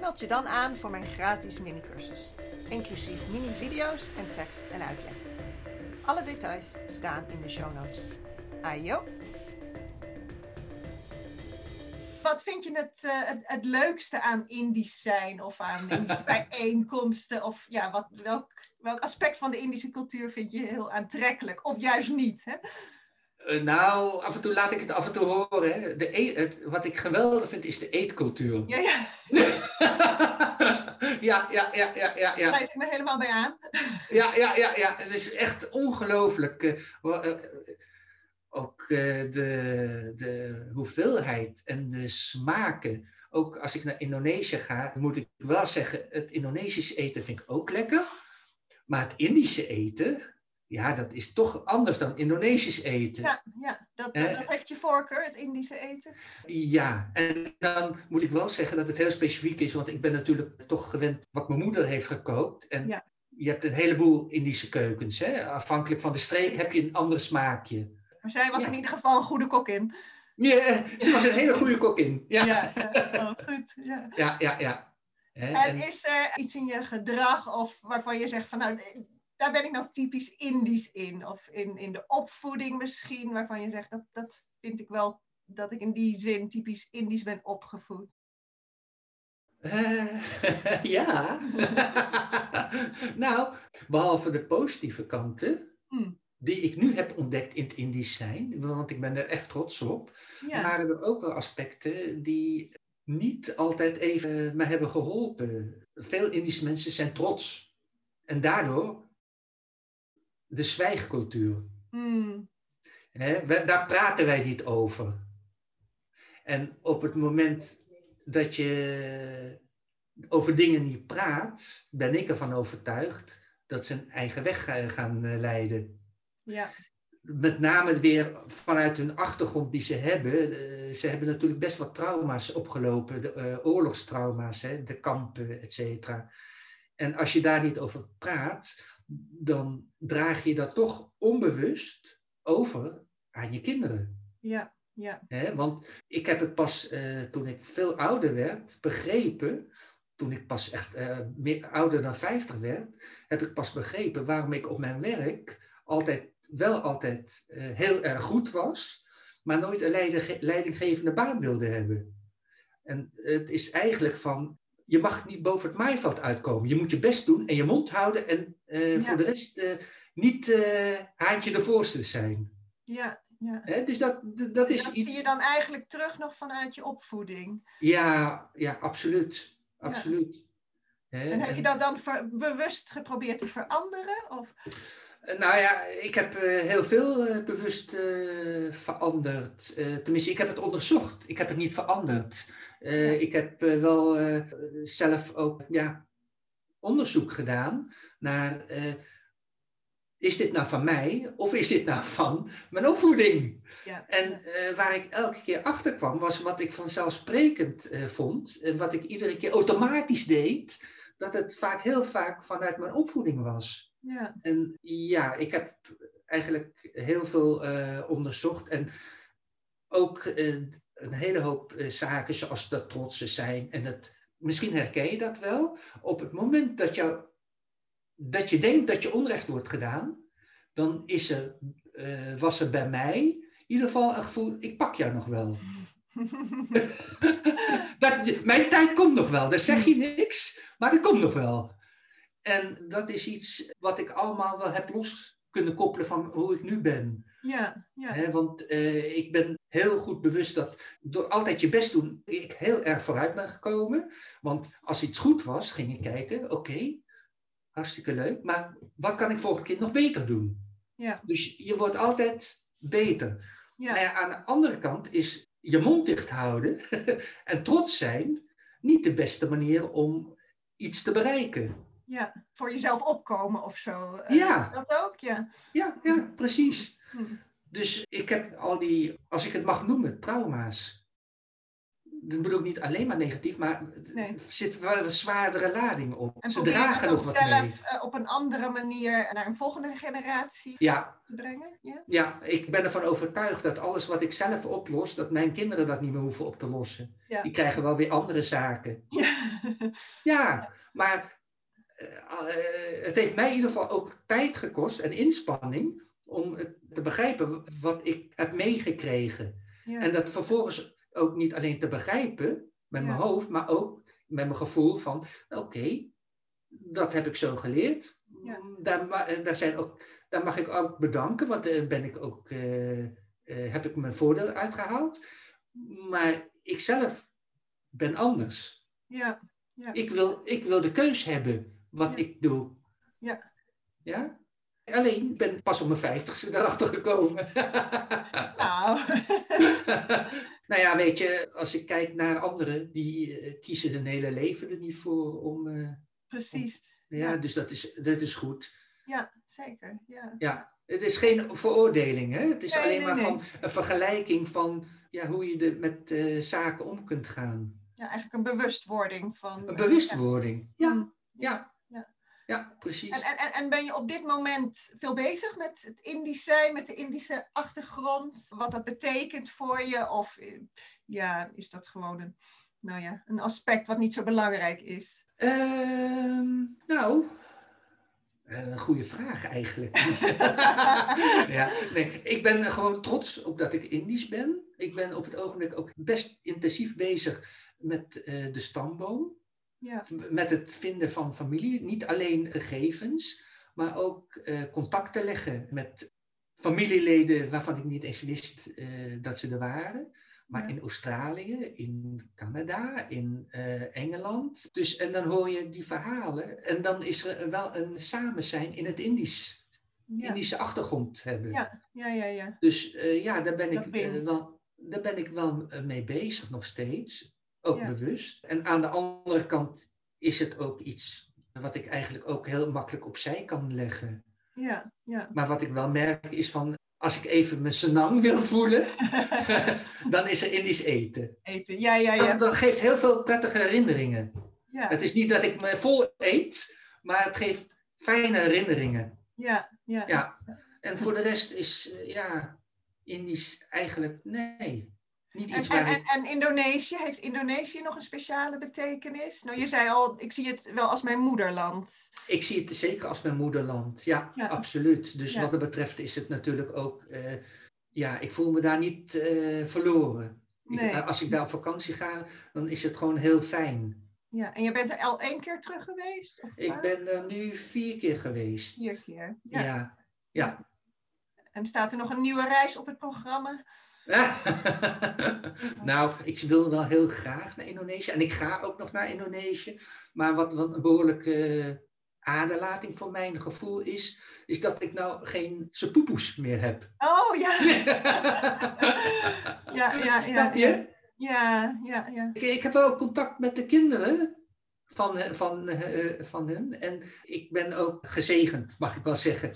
Meld je dan aan voor mijn gratis minicursus, inclusief mini-video's en tekst en uitleg. Alle details staan in de show notes. Ayo! Wat vind je het, uh, het, het, leukste aan Indisch zijn of aan Indische bijeenkomsten? Of ja, wat, welk, welk aspect van de Indische cultuur vind je heel aantrekkelijk? Of juist niet? Hè? Uh, nou, af en toe laat ik het af en toe horen. Hè. De e het, wat ik geweldig vind is de eetcultuur. Ja, ja. ja, ja, ja, ja, ja. ja. Daar ik me helemaal bij aan. ja, ja, ja, ja. Het is echt ongelooflijk. Uh, ook de, de hoeveelheid en de smaken. Ook als ik naar Indonesië ga, moet ik wel zeggen, het Indonesische eten vind ik ook lekker. Maar het Indische eten, ja, dat is toch anders dan Indonesisch eten. Ja, ja dat, dat, heeft je voorkeur, het Indische eten. Ja, en dan moet ik wel zeggen dat het heel specifiek is, want ik ben natuurlijk toch gewend wat mijn moeder heeft gekookt. En ja. je hebt een heleboel Indische keukens. Hè? Afhankelijk van de streek heb je een ander smaakje. Maar zij was in ieder geval een goede kok in. Ja, ze was een hele goede kok in. Ja, ja. Oh, goed. Ja, ja, ja. ja. En, en is er iets in je gedrag of waarvan je zegt van nou daar ben ik nou typisch Indisch in. Of in, in de opvoeding misschien, waarvan je zegt dat, dat vind ik wel dat ik in die zin typisch Indisch ben opgevoed. Uh, ja. nou, behalve de positieve kanten, hmm. die ik nu heb ontdekt in het Indisch zijn, want ik ben er echt trots op, waren er ook wel aspecten die niet altijd even me hebben geholpen. Veel Indische mensen zijn trots. En daardoor de zwijgcultuur. Hmm. daar praten wij niet over. En op het moment dat je over dingen niet praat, ben ik ervan overtuigd dat ze een eigen weg gaan eh, leiden. Ja. Met name weer vanuit hun achtergrond die ze hebben. Eh, ze hebben natuurlijk best wat trauma's opgelopen, de, uh, oorlogstrauma's, hè, de kampen, et cetera. En als je daar niet over praat, dan draag je dat toch onbewust over aan je kinderen. Ja, ja. want ik heb het pas eh, toen ik veel ouder werd begrepen, toen ik pas echt uh, meer, ouder dan 50 werd, heb ik pas begrepen waarom ik op mijn werk altijd, wel altijd uh, heel erg goed was, maar nooit een leidinggevende baan wilde hebben. En het is eigenlijk van, je mag niet boven het maaiveld uitkomen. Je moet je best doen en je mond houden en uh, voor de rest uh, niet uh, haantje de voorste zijn. Ja, ja. Hè? Dus dat, dat is dat iets... zie je dan eigenlijk terug nog vanuit je opvoeding? Ja, ja absoluut. absoluut. Ja. En heb je dat dan bewust geprobeerd te veranderen? Of? Nou ja, ik heb heel veel bewust veranderd. tenminste, ik heb het onderzocht. Ik heb het niet veranderd. Uh, ik heb uh, wel uh, zelf ook ja, onderzoek gedaan naar, is dit nou van mij of is dit nou van mijn opvoeding? Ja. En waar ik elke keer achter kwam, was wat ik vanzelfsprekend vond, en wat ik iedere keer automatisch deed, dat het vaak heel vaak vanuit mijn opvoeding was. Ja. En ja, ik heb eigenlijk heel veel onderzocht en ook een hele hoop eh, zaken zoals dat trotsen zijn. En het, misschien herken je dat wel. Op het moment dat, jou, dat je denkt dat je onrecht wordt gedaan, dan is er, uh, was er bij mij in ieder geval een gevoel, ik pak jou nog wel. dat, mijn tijd komt nog wel. Dan zeg je niks, maar dat komt nog wel. En dat is iets wat ik allemaal wel heb los kunnen koppelen van hoe ik nu ben. Ja, ja. want uh, ik ben heel goed bewust dat door altijd je best doen, ik heel erg vooruit ben gekomen. Want als iets goed was, ging ik kijken, oké, hartstikke leuk, maar wat kan ik volgende keer nog beter doen? Ja. Dus je wordt altijd beter. Ja. Maar ja, aan de andere kant is je mond dicht houden en trots zijn niet de beste manier om iets te bereiken. Ja, voor jezelf opkomen of zo. Eh, ja. Dat ook, ja. Ja, ja precies. Hm. Dus ik heb al die, als ik het mag noemen, trauma's. dat bedoel ik niet alleen maar negatief, maar Nee. er zit wel een zwaardere lading op. En Ze dragen nog wat zelf mee. eh, op een andere manier naar een volgende generatie Ja, te brengen? Ja? ja, ik ben ervan overtuigd dat alles wat ik zelf oplos, dat mijn kinderen dat niet meer hoeven op te lossen. Ja. Die krijgen wel weer andere zaken. Ja. Ja, maar eh, eh, het heeft mij in ieder geval ook tijd gekost en inspanning om te begrijpen wat ik heb meegekregen. Ja. En dat vervolgens ook niet alleen te begrijpen met mijn hoofd, maar ook met mijn gevoel van, oké, dat heb ik zo geleerd. Ja. Daar, eh, daar, zijn ook, daar mag ik ook bedanken, want daar ben ik ook, eh, eh, heb ik mijn voordeel uitgehaald. Maar ik zelf ben anders. ja. Ik wil, ik wil de keus hebben wat ik doe. Ja. Ja? Alleen, ik ben pas op mijn vijftigste erachter gekomen. Nou, nou ja, weet je, als ik kijk naar anderen, die eh, kiezen hun hele leven er niet voor om. eh, precies. ja, Ja. dus dat is, dat is goed. Ja, zeker. Ja. Ja, het is geen veroordeling, hè? Het is Nee, alleen nee, maar nee. van een vergelijking van ja, hoe je er met eh, zaken om kunt gaan. Ja, eigenlijk een bewustwording van. Een bewustwording. ja. Ja, Mm, ja. Ja. precies. En, en, en- en ben je op dit moment veel bezig met het Indisch zijn, met de Indische achtergrond? Wat dat betekent voor je? Of eh, ja, is dat gewoon een, nou ja, een aspect wat niet zo belangrijk is? Ehm, nou, een goede vraag eigenlijk. ja, nee, ik ben gewoon trots op dat ik Indisch ben. Ik ben op het ogenblik ook best intensief bezig met eh, de stamboom. Ja, Met het vinden van familie. Niet alleen gegevens, maar ook eh, contacten leggen met familieleden waarvan ik niet eens wist eh, dat ze er waren. Maar Ja. in Australië, in Canada, in eh, Engeland. Dus, en dan hoor je die verhalen. En dan is er wel een samen zijn in het Indisch. ja, Indische achtergrond hebben. ja, ja, ja. ja. Dus ja, daar ben, Dat ik, wel, daar ben ik wel mee bezig nog steeds. Ook Ja. bewust. En aan de andere kant is het ook iets wat ik eigenlijk ook heel makkelijk opzij kan leggen. ja, ja. Maar wat ik wel merk is van, als ik even mijn senang wil voelen, dan is er Indisch eten. Eten, ja, ja, ja. Dat, dat geeft heel veel prettige herinneringen. ja, Het is niet dat ik me vol eet, maar het geeft fijne herinneringen. ja, ja. Ja. En voor de rest is, eh, ja, Indisch eigenlijk, nee. Niet En, iets en, en, Indonesië, heeft Indonesië nog een speciale betekenis? Nou, je zei al, ik zie het wel als mijn moederland. Ik zie het zeker als mijn moederland. Ja, Ja. absoluut. Dus Ja. wat dat betreft is het natuurlijk ook... eh, ja, ik voel me daar niet eh, verloren. Ik- Nee. als ik daar op vakantie ga, dan is het gewoon heel fijn. Ja, en je bent er al één keer terug geweest? Ik ben er nu vier keer geweest. Vier keer. Ja. Ja. ja. En staat er nog een nieuwe reis op het programma? nou, ik wil wel heel graag naar Indonesië. En ik ga ook nog naar Indonesië. Maar wat, wat een behoorlijke aderlating voor mijn gevoel is, is dat ik nou geen sepoepoes meer heb. Oh ja. Ja, ja, ja. Ja, ja, ja. Ik, ik heb wel contact met de kinderen van, eh, van, eh, van hen. En ik ben ook gezegend, mag ik wel zeggen.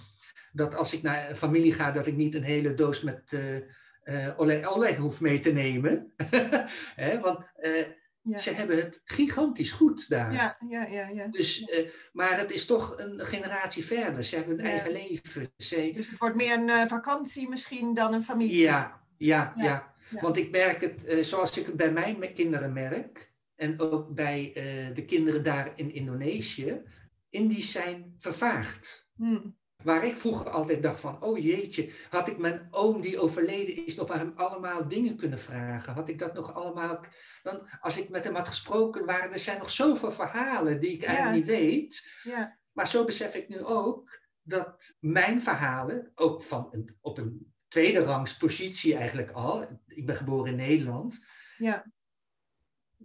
Dat als ik naar familie ga, dat ik niet een hele doos met eh eh olé olé hoef mee te nemen. Want eh, Ja, ze hebben het gigantisch goed daar. ja, ja, ja. ja. Dus, eh, maar het is toch een generatie verder. Ze hebben hun Ja. eigen leven. Ze, Dus het wordt meer een eh, vakantie misschien dan een familie. Ja, ja, Ja. Want ik merk het eh, zoals ik het bij mijn kinderen merk. En ook bij eh, de kinderen daar in Indonesië. Indisch zijn vervaagd. Hm. Waar ik vroeger altijd dacht van, oh jeetje, had ik mijn oom die overleden is nog aan hem allemaal dingen kunnen vragen? Had ik dat nog allemaal, dan, als ik met hem had gesproken, waren er zijn nog zoveel verhalen die ik eigenlijk niet weet. Ja, Maar zo besef ik nu ook dat mijn verhalen, ook van een, op een tweede rangs positie eigenlijk al, ik ben geboren in Nederland, ja,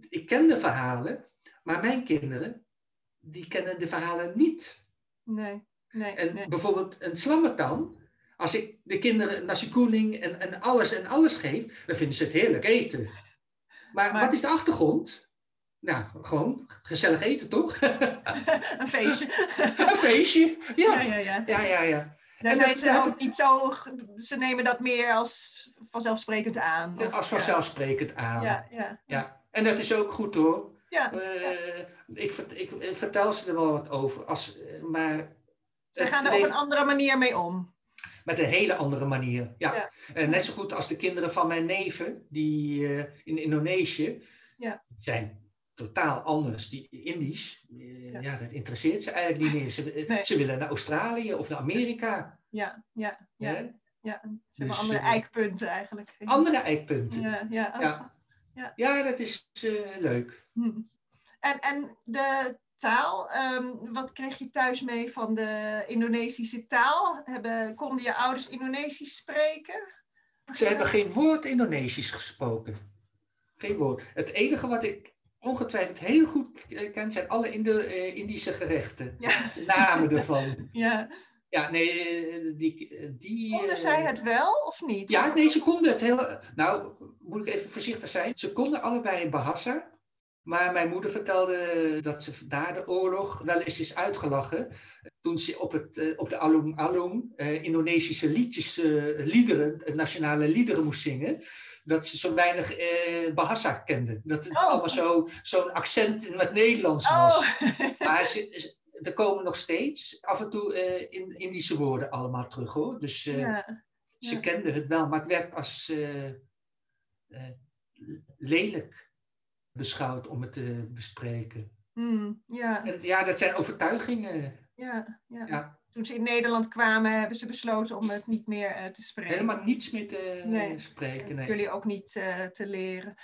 ik ken de verhalen, maar mijn kinderen, die kennen de verhalen niet. nee, nee, En nee. bijvoorbeeld een slammertan, als ik de kinderen nasi en, en alles en alles geef, dan vinden ze het heerlijk eten. Maar, Maar- wat is de achtergrond? Nou, gewoon gezellig eten, toch? een feestje. een feestje. Ja, Ja, ja, ja. ja, ja. ja. Daar En zijn dat- ze ook niet zo, ze nemen dat meer als vanzelfzelfssprekend aan. of- Als vanzelfsprekend aan. Ja, ja. Ja. en dat is ook goed hoor. Ja, Eh, ik, ik vertel ze er wel wat over, als, eh, maar ze het gaan er op een andere manier mee om. met een hele andere manier. Ja. Ja. Eh, net zo goed als de kinderen van mijn neven, die eh, in Indonesië Ja. zijn totaal anders. Die Indisch, eh, Ja. ja. dat interesseert ze eigenlijk niet meer. Ze, eh, Nee. ze willen naar Australië of naar Amerika. Ja, ja, ja. ja. Ze hebben Dus, andere eh, eikpunten eigenlijk. Andere eikpunten. Ja, ja. Ja. Ja, dat is eh, leuk. Hm. En, en de taal, ehm, wat kreeg je thuis mee van de Indonesische taal? Hebben, konden je ouders Indonesisch spreken? Ze hebben geen woord Indonesisch gesproken. Geen woord. Het enige wat ik ongetwijfeld heel goed eh, ken, zijn alle Indo eh, Indische gerechten. Ja, De namen ervan. ja. Ja, nee, eh, die... die Konden zij het wel of niet? Ja, nee, ze konden het heel... Nou, moet ik even voorzichtig zijn. Ze konden allebei Bahasa. Maar mijn moeder vertelde dat ze na de oorlog wel eens is uitgelachen. Toen ze op, het, eh, op de Alung Alung eh, Indonesische liedjes, eh, liederen, eh, nationale liederen moest zingen. Dat ze zo weinig eh, Bahasa kende. Dat het Oh. allemaal zo- zo'n accent in het Nederlands was. Oh, Maar ze, er komen nog steeds af en toe eh, in, Indische woorden allemaal terug hoor. Dus eh, ja. ze ja. kenden het wel, maar het werd als eh, eh, lelijk beschouwd om het te bespreken. Hm, ja, En ja, dat zijn overtuigingen. ja, ja. Ja, Toen ze in Nederland kwamen, hebben ze besloten om het niet meer eh, te spreken. helemaal niets meer te Nee. spreken. Nee, Jullie ook niet eh, te leren.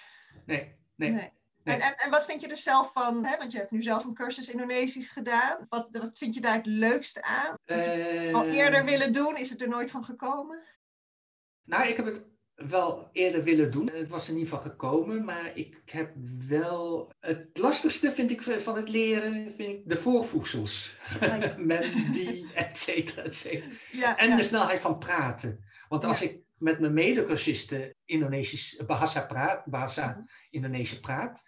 nee, nee. Nee. En, en, en wat vind je er zelf van? Hè? Want je hebt nu zelf een cursus Indonesisch gedaan. Wat, wat vind je daar het leukste aan? Al Eh, eerder willen doen, is het er nooit van gekomen? Nou, ik heb het wel eerder willen doen. Het was er niet van gekomen, maar ik heb wel... Het lastigste vind ik van het leren vind ik de voorvoegsels. Ah, ja. Men, die, et cetera, et cetera. Ja, En de snelheid van praten. Want als ik met mijn medecursisten Indonesisch Bahasa praat, Bahasa Mhm. Indonesisch praat,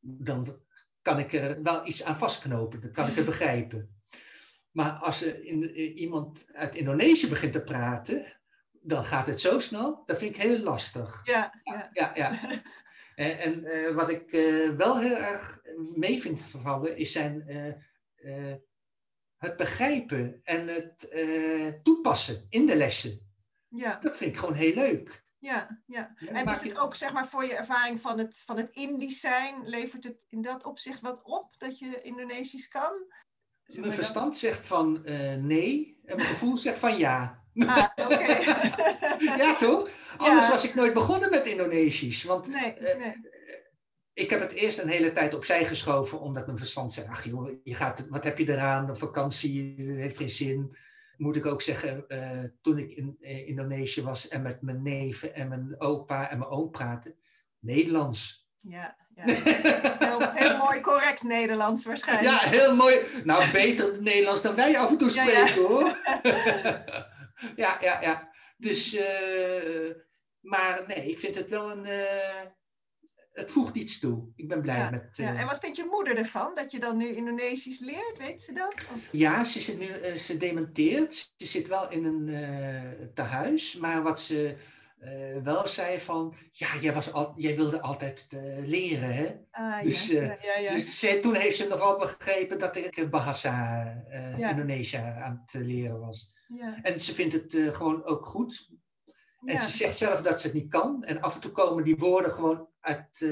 dan kan ik er wel iets aan vastknopen. Dan kan ik het begrijpen. Maar als er in, eh, iemand uit Indonesië begint te praten, dan gaat het zo snel. Dat vind ik heel lastig. ja, ja. Ja, ja. En, en eh, wat ik eh, wel heel erg mee vind vallen, is zijn eh, eh, het begrijpen en het eh, toepassen in de lessen. ja, Dat vind ik gewoon heel leuk. ja, ja. Ja, En is het je- ook zeg maar voor je ervaring van het, van het Indisch zijn, levert het in dat opzicht wat op dat je Indonesisch kan? Zeg Mijn maar verstand zegt van eh, nee en mijn gevoel zegt van ja. Ah, ja, toch? Anders Ja. was ik nooit begonnen met Indonesisch. Want Nee, Eh, nee. ik heb het eerst een hele tijd opzij geschoven, omdat mijn verstand zei: Ach joh, je gaat, wat heb je eraan? Een vakantie, dat heeft geen zin. Moet ik ook zeggen, eh, toen ik in eh, Indonesië was en met mijn neven en mijn opa en mijn oom praatte, Nederlands. Ja, ja. Heel, heel mooi correct Nederlands waarschijnlijk. Ja, heel mooi. Nou, beter Nederlands dan wij af en toe Ja, ja. spreken hoor. ja, ja, ja. Dus, eh, maar nee, ik vind het wel een. eh, het voegt iets toe. Ik ben blij Ja, met. Ja, eh, en wat vindt je moeder ervan? Dat je dan nu Indonesisch leert? Weet ze dat? Of- Ja, ze zit nu, ze dementeert. Ze zit wel in een eh tehuis, maar wat ze wel zei van, ja, jij, was al, jij wilde altijd leren, hè? Ah, Dus, ja, ja, ja. Dus ze, toen heeft ze nogal begrepen dat ik Bahasa, Ja. Indonesië aan het leren was. Ja, En ze vindt het eh, gewoon ook goed. En ja. ze zegt zelf dat ze het niet kan. En af en toe komen die woorden gewoon uit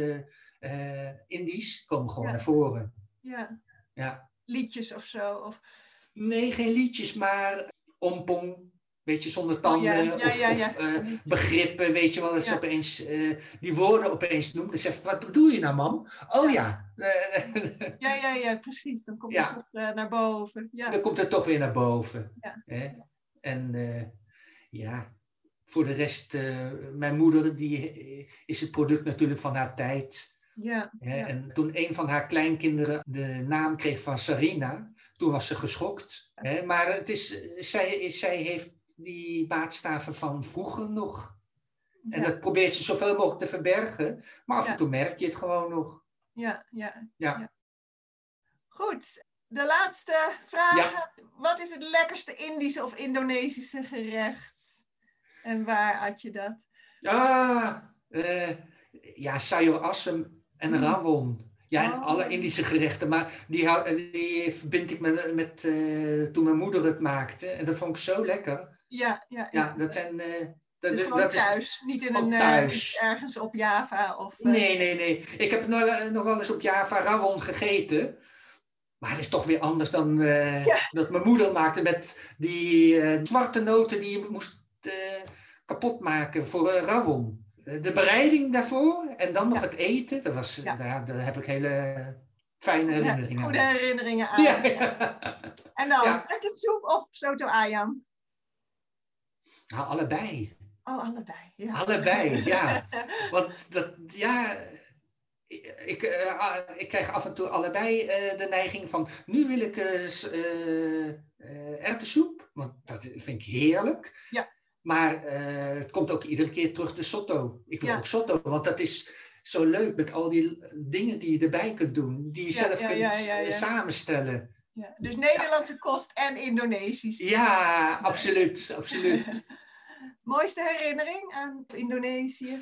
eh, Indisch, komen gewoon Ja. naar voren. ja. Ja. Liedjes of zo. Of... Nee, geen liedjes, maar ompong, weet je, zonder tanden. Oh, ja, ja, of ja, of, ja. eh, begrippen, weet je wel. Dat ze opeens eh, die woorden opeens noemt. Dan zegt wat bedoel je nou, mam? Oh ja. Ja, ja, ja, precies. Dan komt het toch eh, naar boven. Ja. dan komt het toch weer naar boven. Hè? En ja, voor de rest, mijn moeder die is het product natuurlijk van haar tijd. Ja, Hè? En toen een van haar kleinkinderen de naam kreeg van Sarina, toen was ze geschokt. Hè? Maar het is, zij, zij heeft die maatstaven van vroeger nog. En ja, dat probeert ze zoveel mogelijk te verbergen. Maar af en toe merk je het gewoon nog. ja, ja, Ja. Goed. De laatste vraag. Wat is het lekkerste Indische of Indonesische gerecht? En waar had je dat? Ah, eh, ja, sayur asem En Mm. rawon. Ja, en Oh. alle Indische gerechten. Maar die, die verbind ik me met eh, toen mijn moeder het maakte. En dat vond ik zo lekker. Ja, ja, Ja, dat zijn... eh, dat, Dus dat- is, thuis, niet in een, eh, thuis. ergens op Java of... eh, Nee, nee, nee. Ik heb nog, nog wel eens op Java rawon gegeten. Maar het is toch weer anders dan Ja. dat mijn moeder maakte met die zwarte noten die je moest eh, kapot maken voor rawon. De bereiding daarvoor en dan nog Ja. het eten, dat was, Ja. daar, daar heb ik hele fijne herinneringen goede aan. herinneringen aan. En dan, Ja. soep of soto ayam? Nou, allebei. Oh, allebei. Ja. Allebei, ja. Want dat, ja, ik, eh, ah, ik krijg af en toe allebei eh, de neiging van, nu wil ik eh, erwtensoep, want dat vind ik heerlijk. Ja. Maar het komt ook iedere keer terug de sotto. Ik wil Ja. ook sotto, want dat is zo leuk met al die dingen die je erbij kunt doen, die je Ja, zelf ja, kunt ja, ja, ja. samenstellen. Ja, Dus Nederlandse kost en Indonesisch. Ja, absoluut, absoluut. Mooiste herinnering aan Indonesië?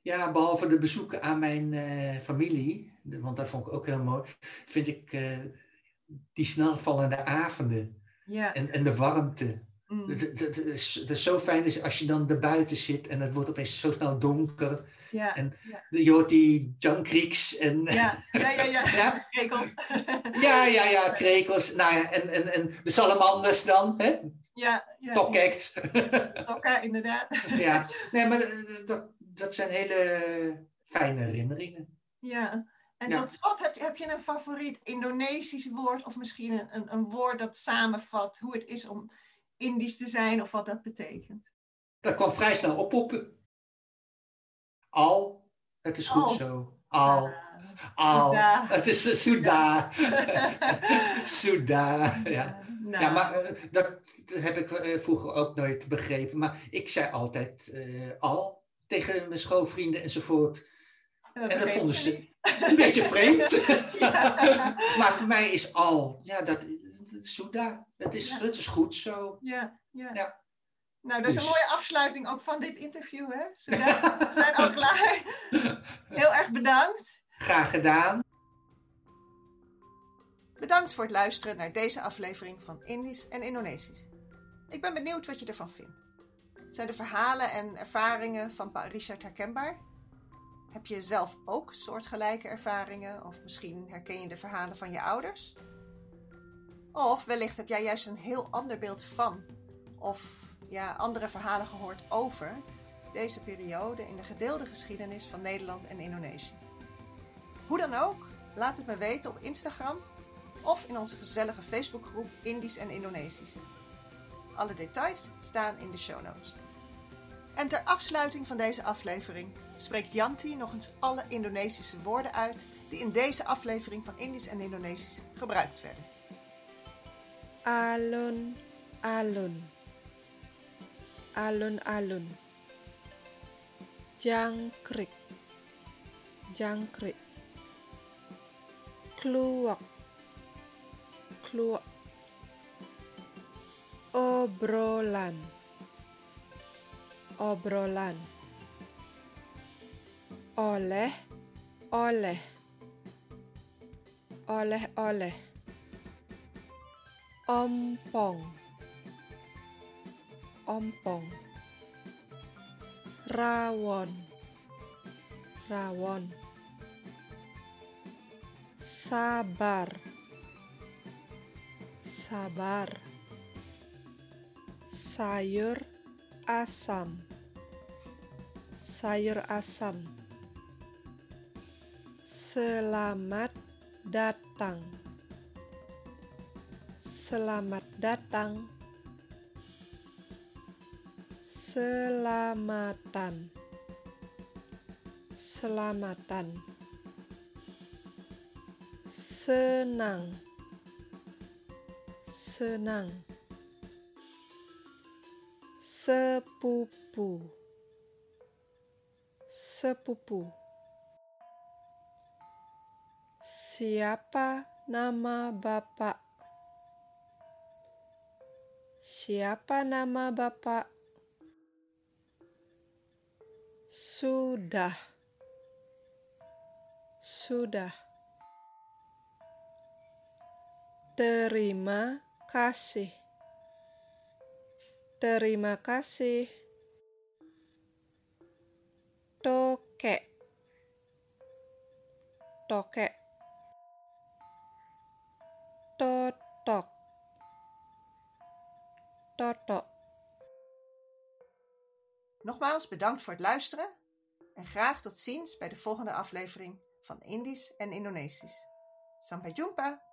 Ja, behalve de bezoeken aan mijn eh, familie, want dat vond ik ook heel mooi, vind ik eh, die snelvallende avonden Ja. en, en de warmte. mm, het is, is zo fijn is als je dan er buiten zit en het wordt opeens zo snel donker. Ja. En ja. je hoort die en Ja, ja, ja, ja. Ja. Krekels. ja, ja, ja, krekels. Nou ja, en, en, en de salamanders dan, hè? Ja, ja. Tokkeks. Oké, inderdaad. ja, nee, maar eh, dat, dat zijn hele fijne herinneringen. Ja. En tot slot, heb je, heb je een favoriet Indonesisch woord of misschien een, een, een woord dat samenvat hoe het is om Indisch te zijn of wat dat betekent? Dat kwam vrij snel oppoppen. Al, het is goed zo. Al, al. Suda. Het is uh, Suda. Suda, ja. Nou, Ja, maar eh, dat heb ik eh, vroeger ook nooit begrepen. Maar ik zei altijd eh, al tegen mijn schoolvrienden enzovoort. en en dat vonden ze- niet. Een beetje vreemd. Ja. maar voor mij is al, ja, dat, dat Suda. Is, Ja. het is goed zo. Ja, ja. Ja. Nou, dat is een mooie afsluiting ook van dit interview, hè? We zijn al klaar. Heel erg bedankt. Graag gedaan. Bedankt voor het luisteren naar deze aflevering van Indisch en Indonesisch. Ik ben benieuwd wat je ervan vindt. Zijn de verhalen en ervaringen van Pa Richard herkenbaar? Heb je zelf ook soortgelijke ervaringen of misschien herken je de verhalen van je ouders? Of wellicht heb jij juist een heel ander beeld van of ja, andere verhalen gehoord over deze periode in de gedeelde geschiedenis van Nederland en Indonesië. Hoe dan ook, laat het me weten op Instagram of in onze gezellige Facebookgroep Indisch en Indonesisch. Alle details staan in de show notes. En ter afsluiting van deze aflevering spreekt Janti nog eens alle Indonesische woorden uit die in deze aflevering van Indisch en Indonesisch gebruikt werden. alun alun alun alun jangkrik. Jangkrik. Kluwak. Kluwak. Obrolan. Obrolan. Oleh oleh. Oleh oleh. Ompong ompong. Rawon. Rawon. Sabar. Sabar. Sayur asam. Sayur asam. Selamat datang. Selamat datang. Selamatan. Selamatan. Senang. Senang. Sepupu. Sepupu. Siapa nama Bapak? Siapa nama Bapak? Sudah. Sudah. Terima kasih. Terima kasih. Tokek. Tokek. Totok. Totok. Nogmaals bedankt voor het luisteren en graag tot ziens bij de volgende aflevering van Indisch en Indonesisch. Sampai jumpa!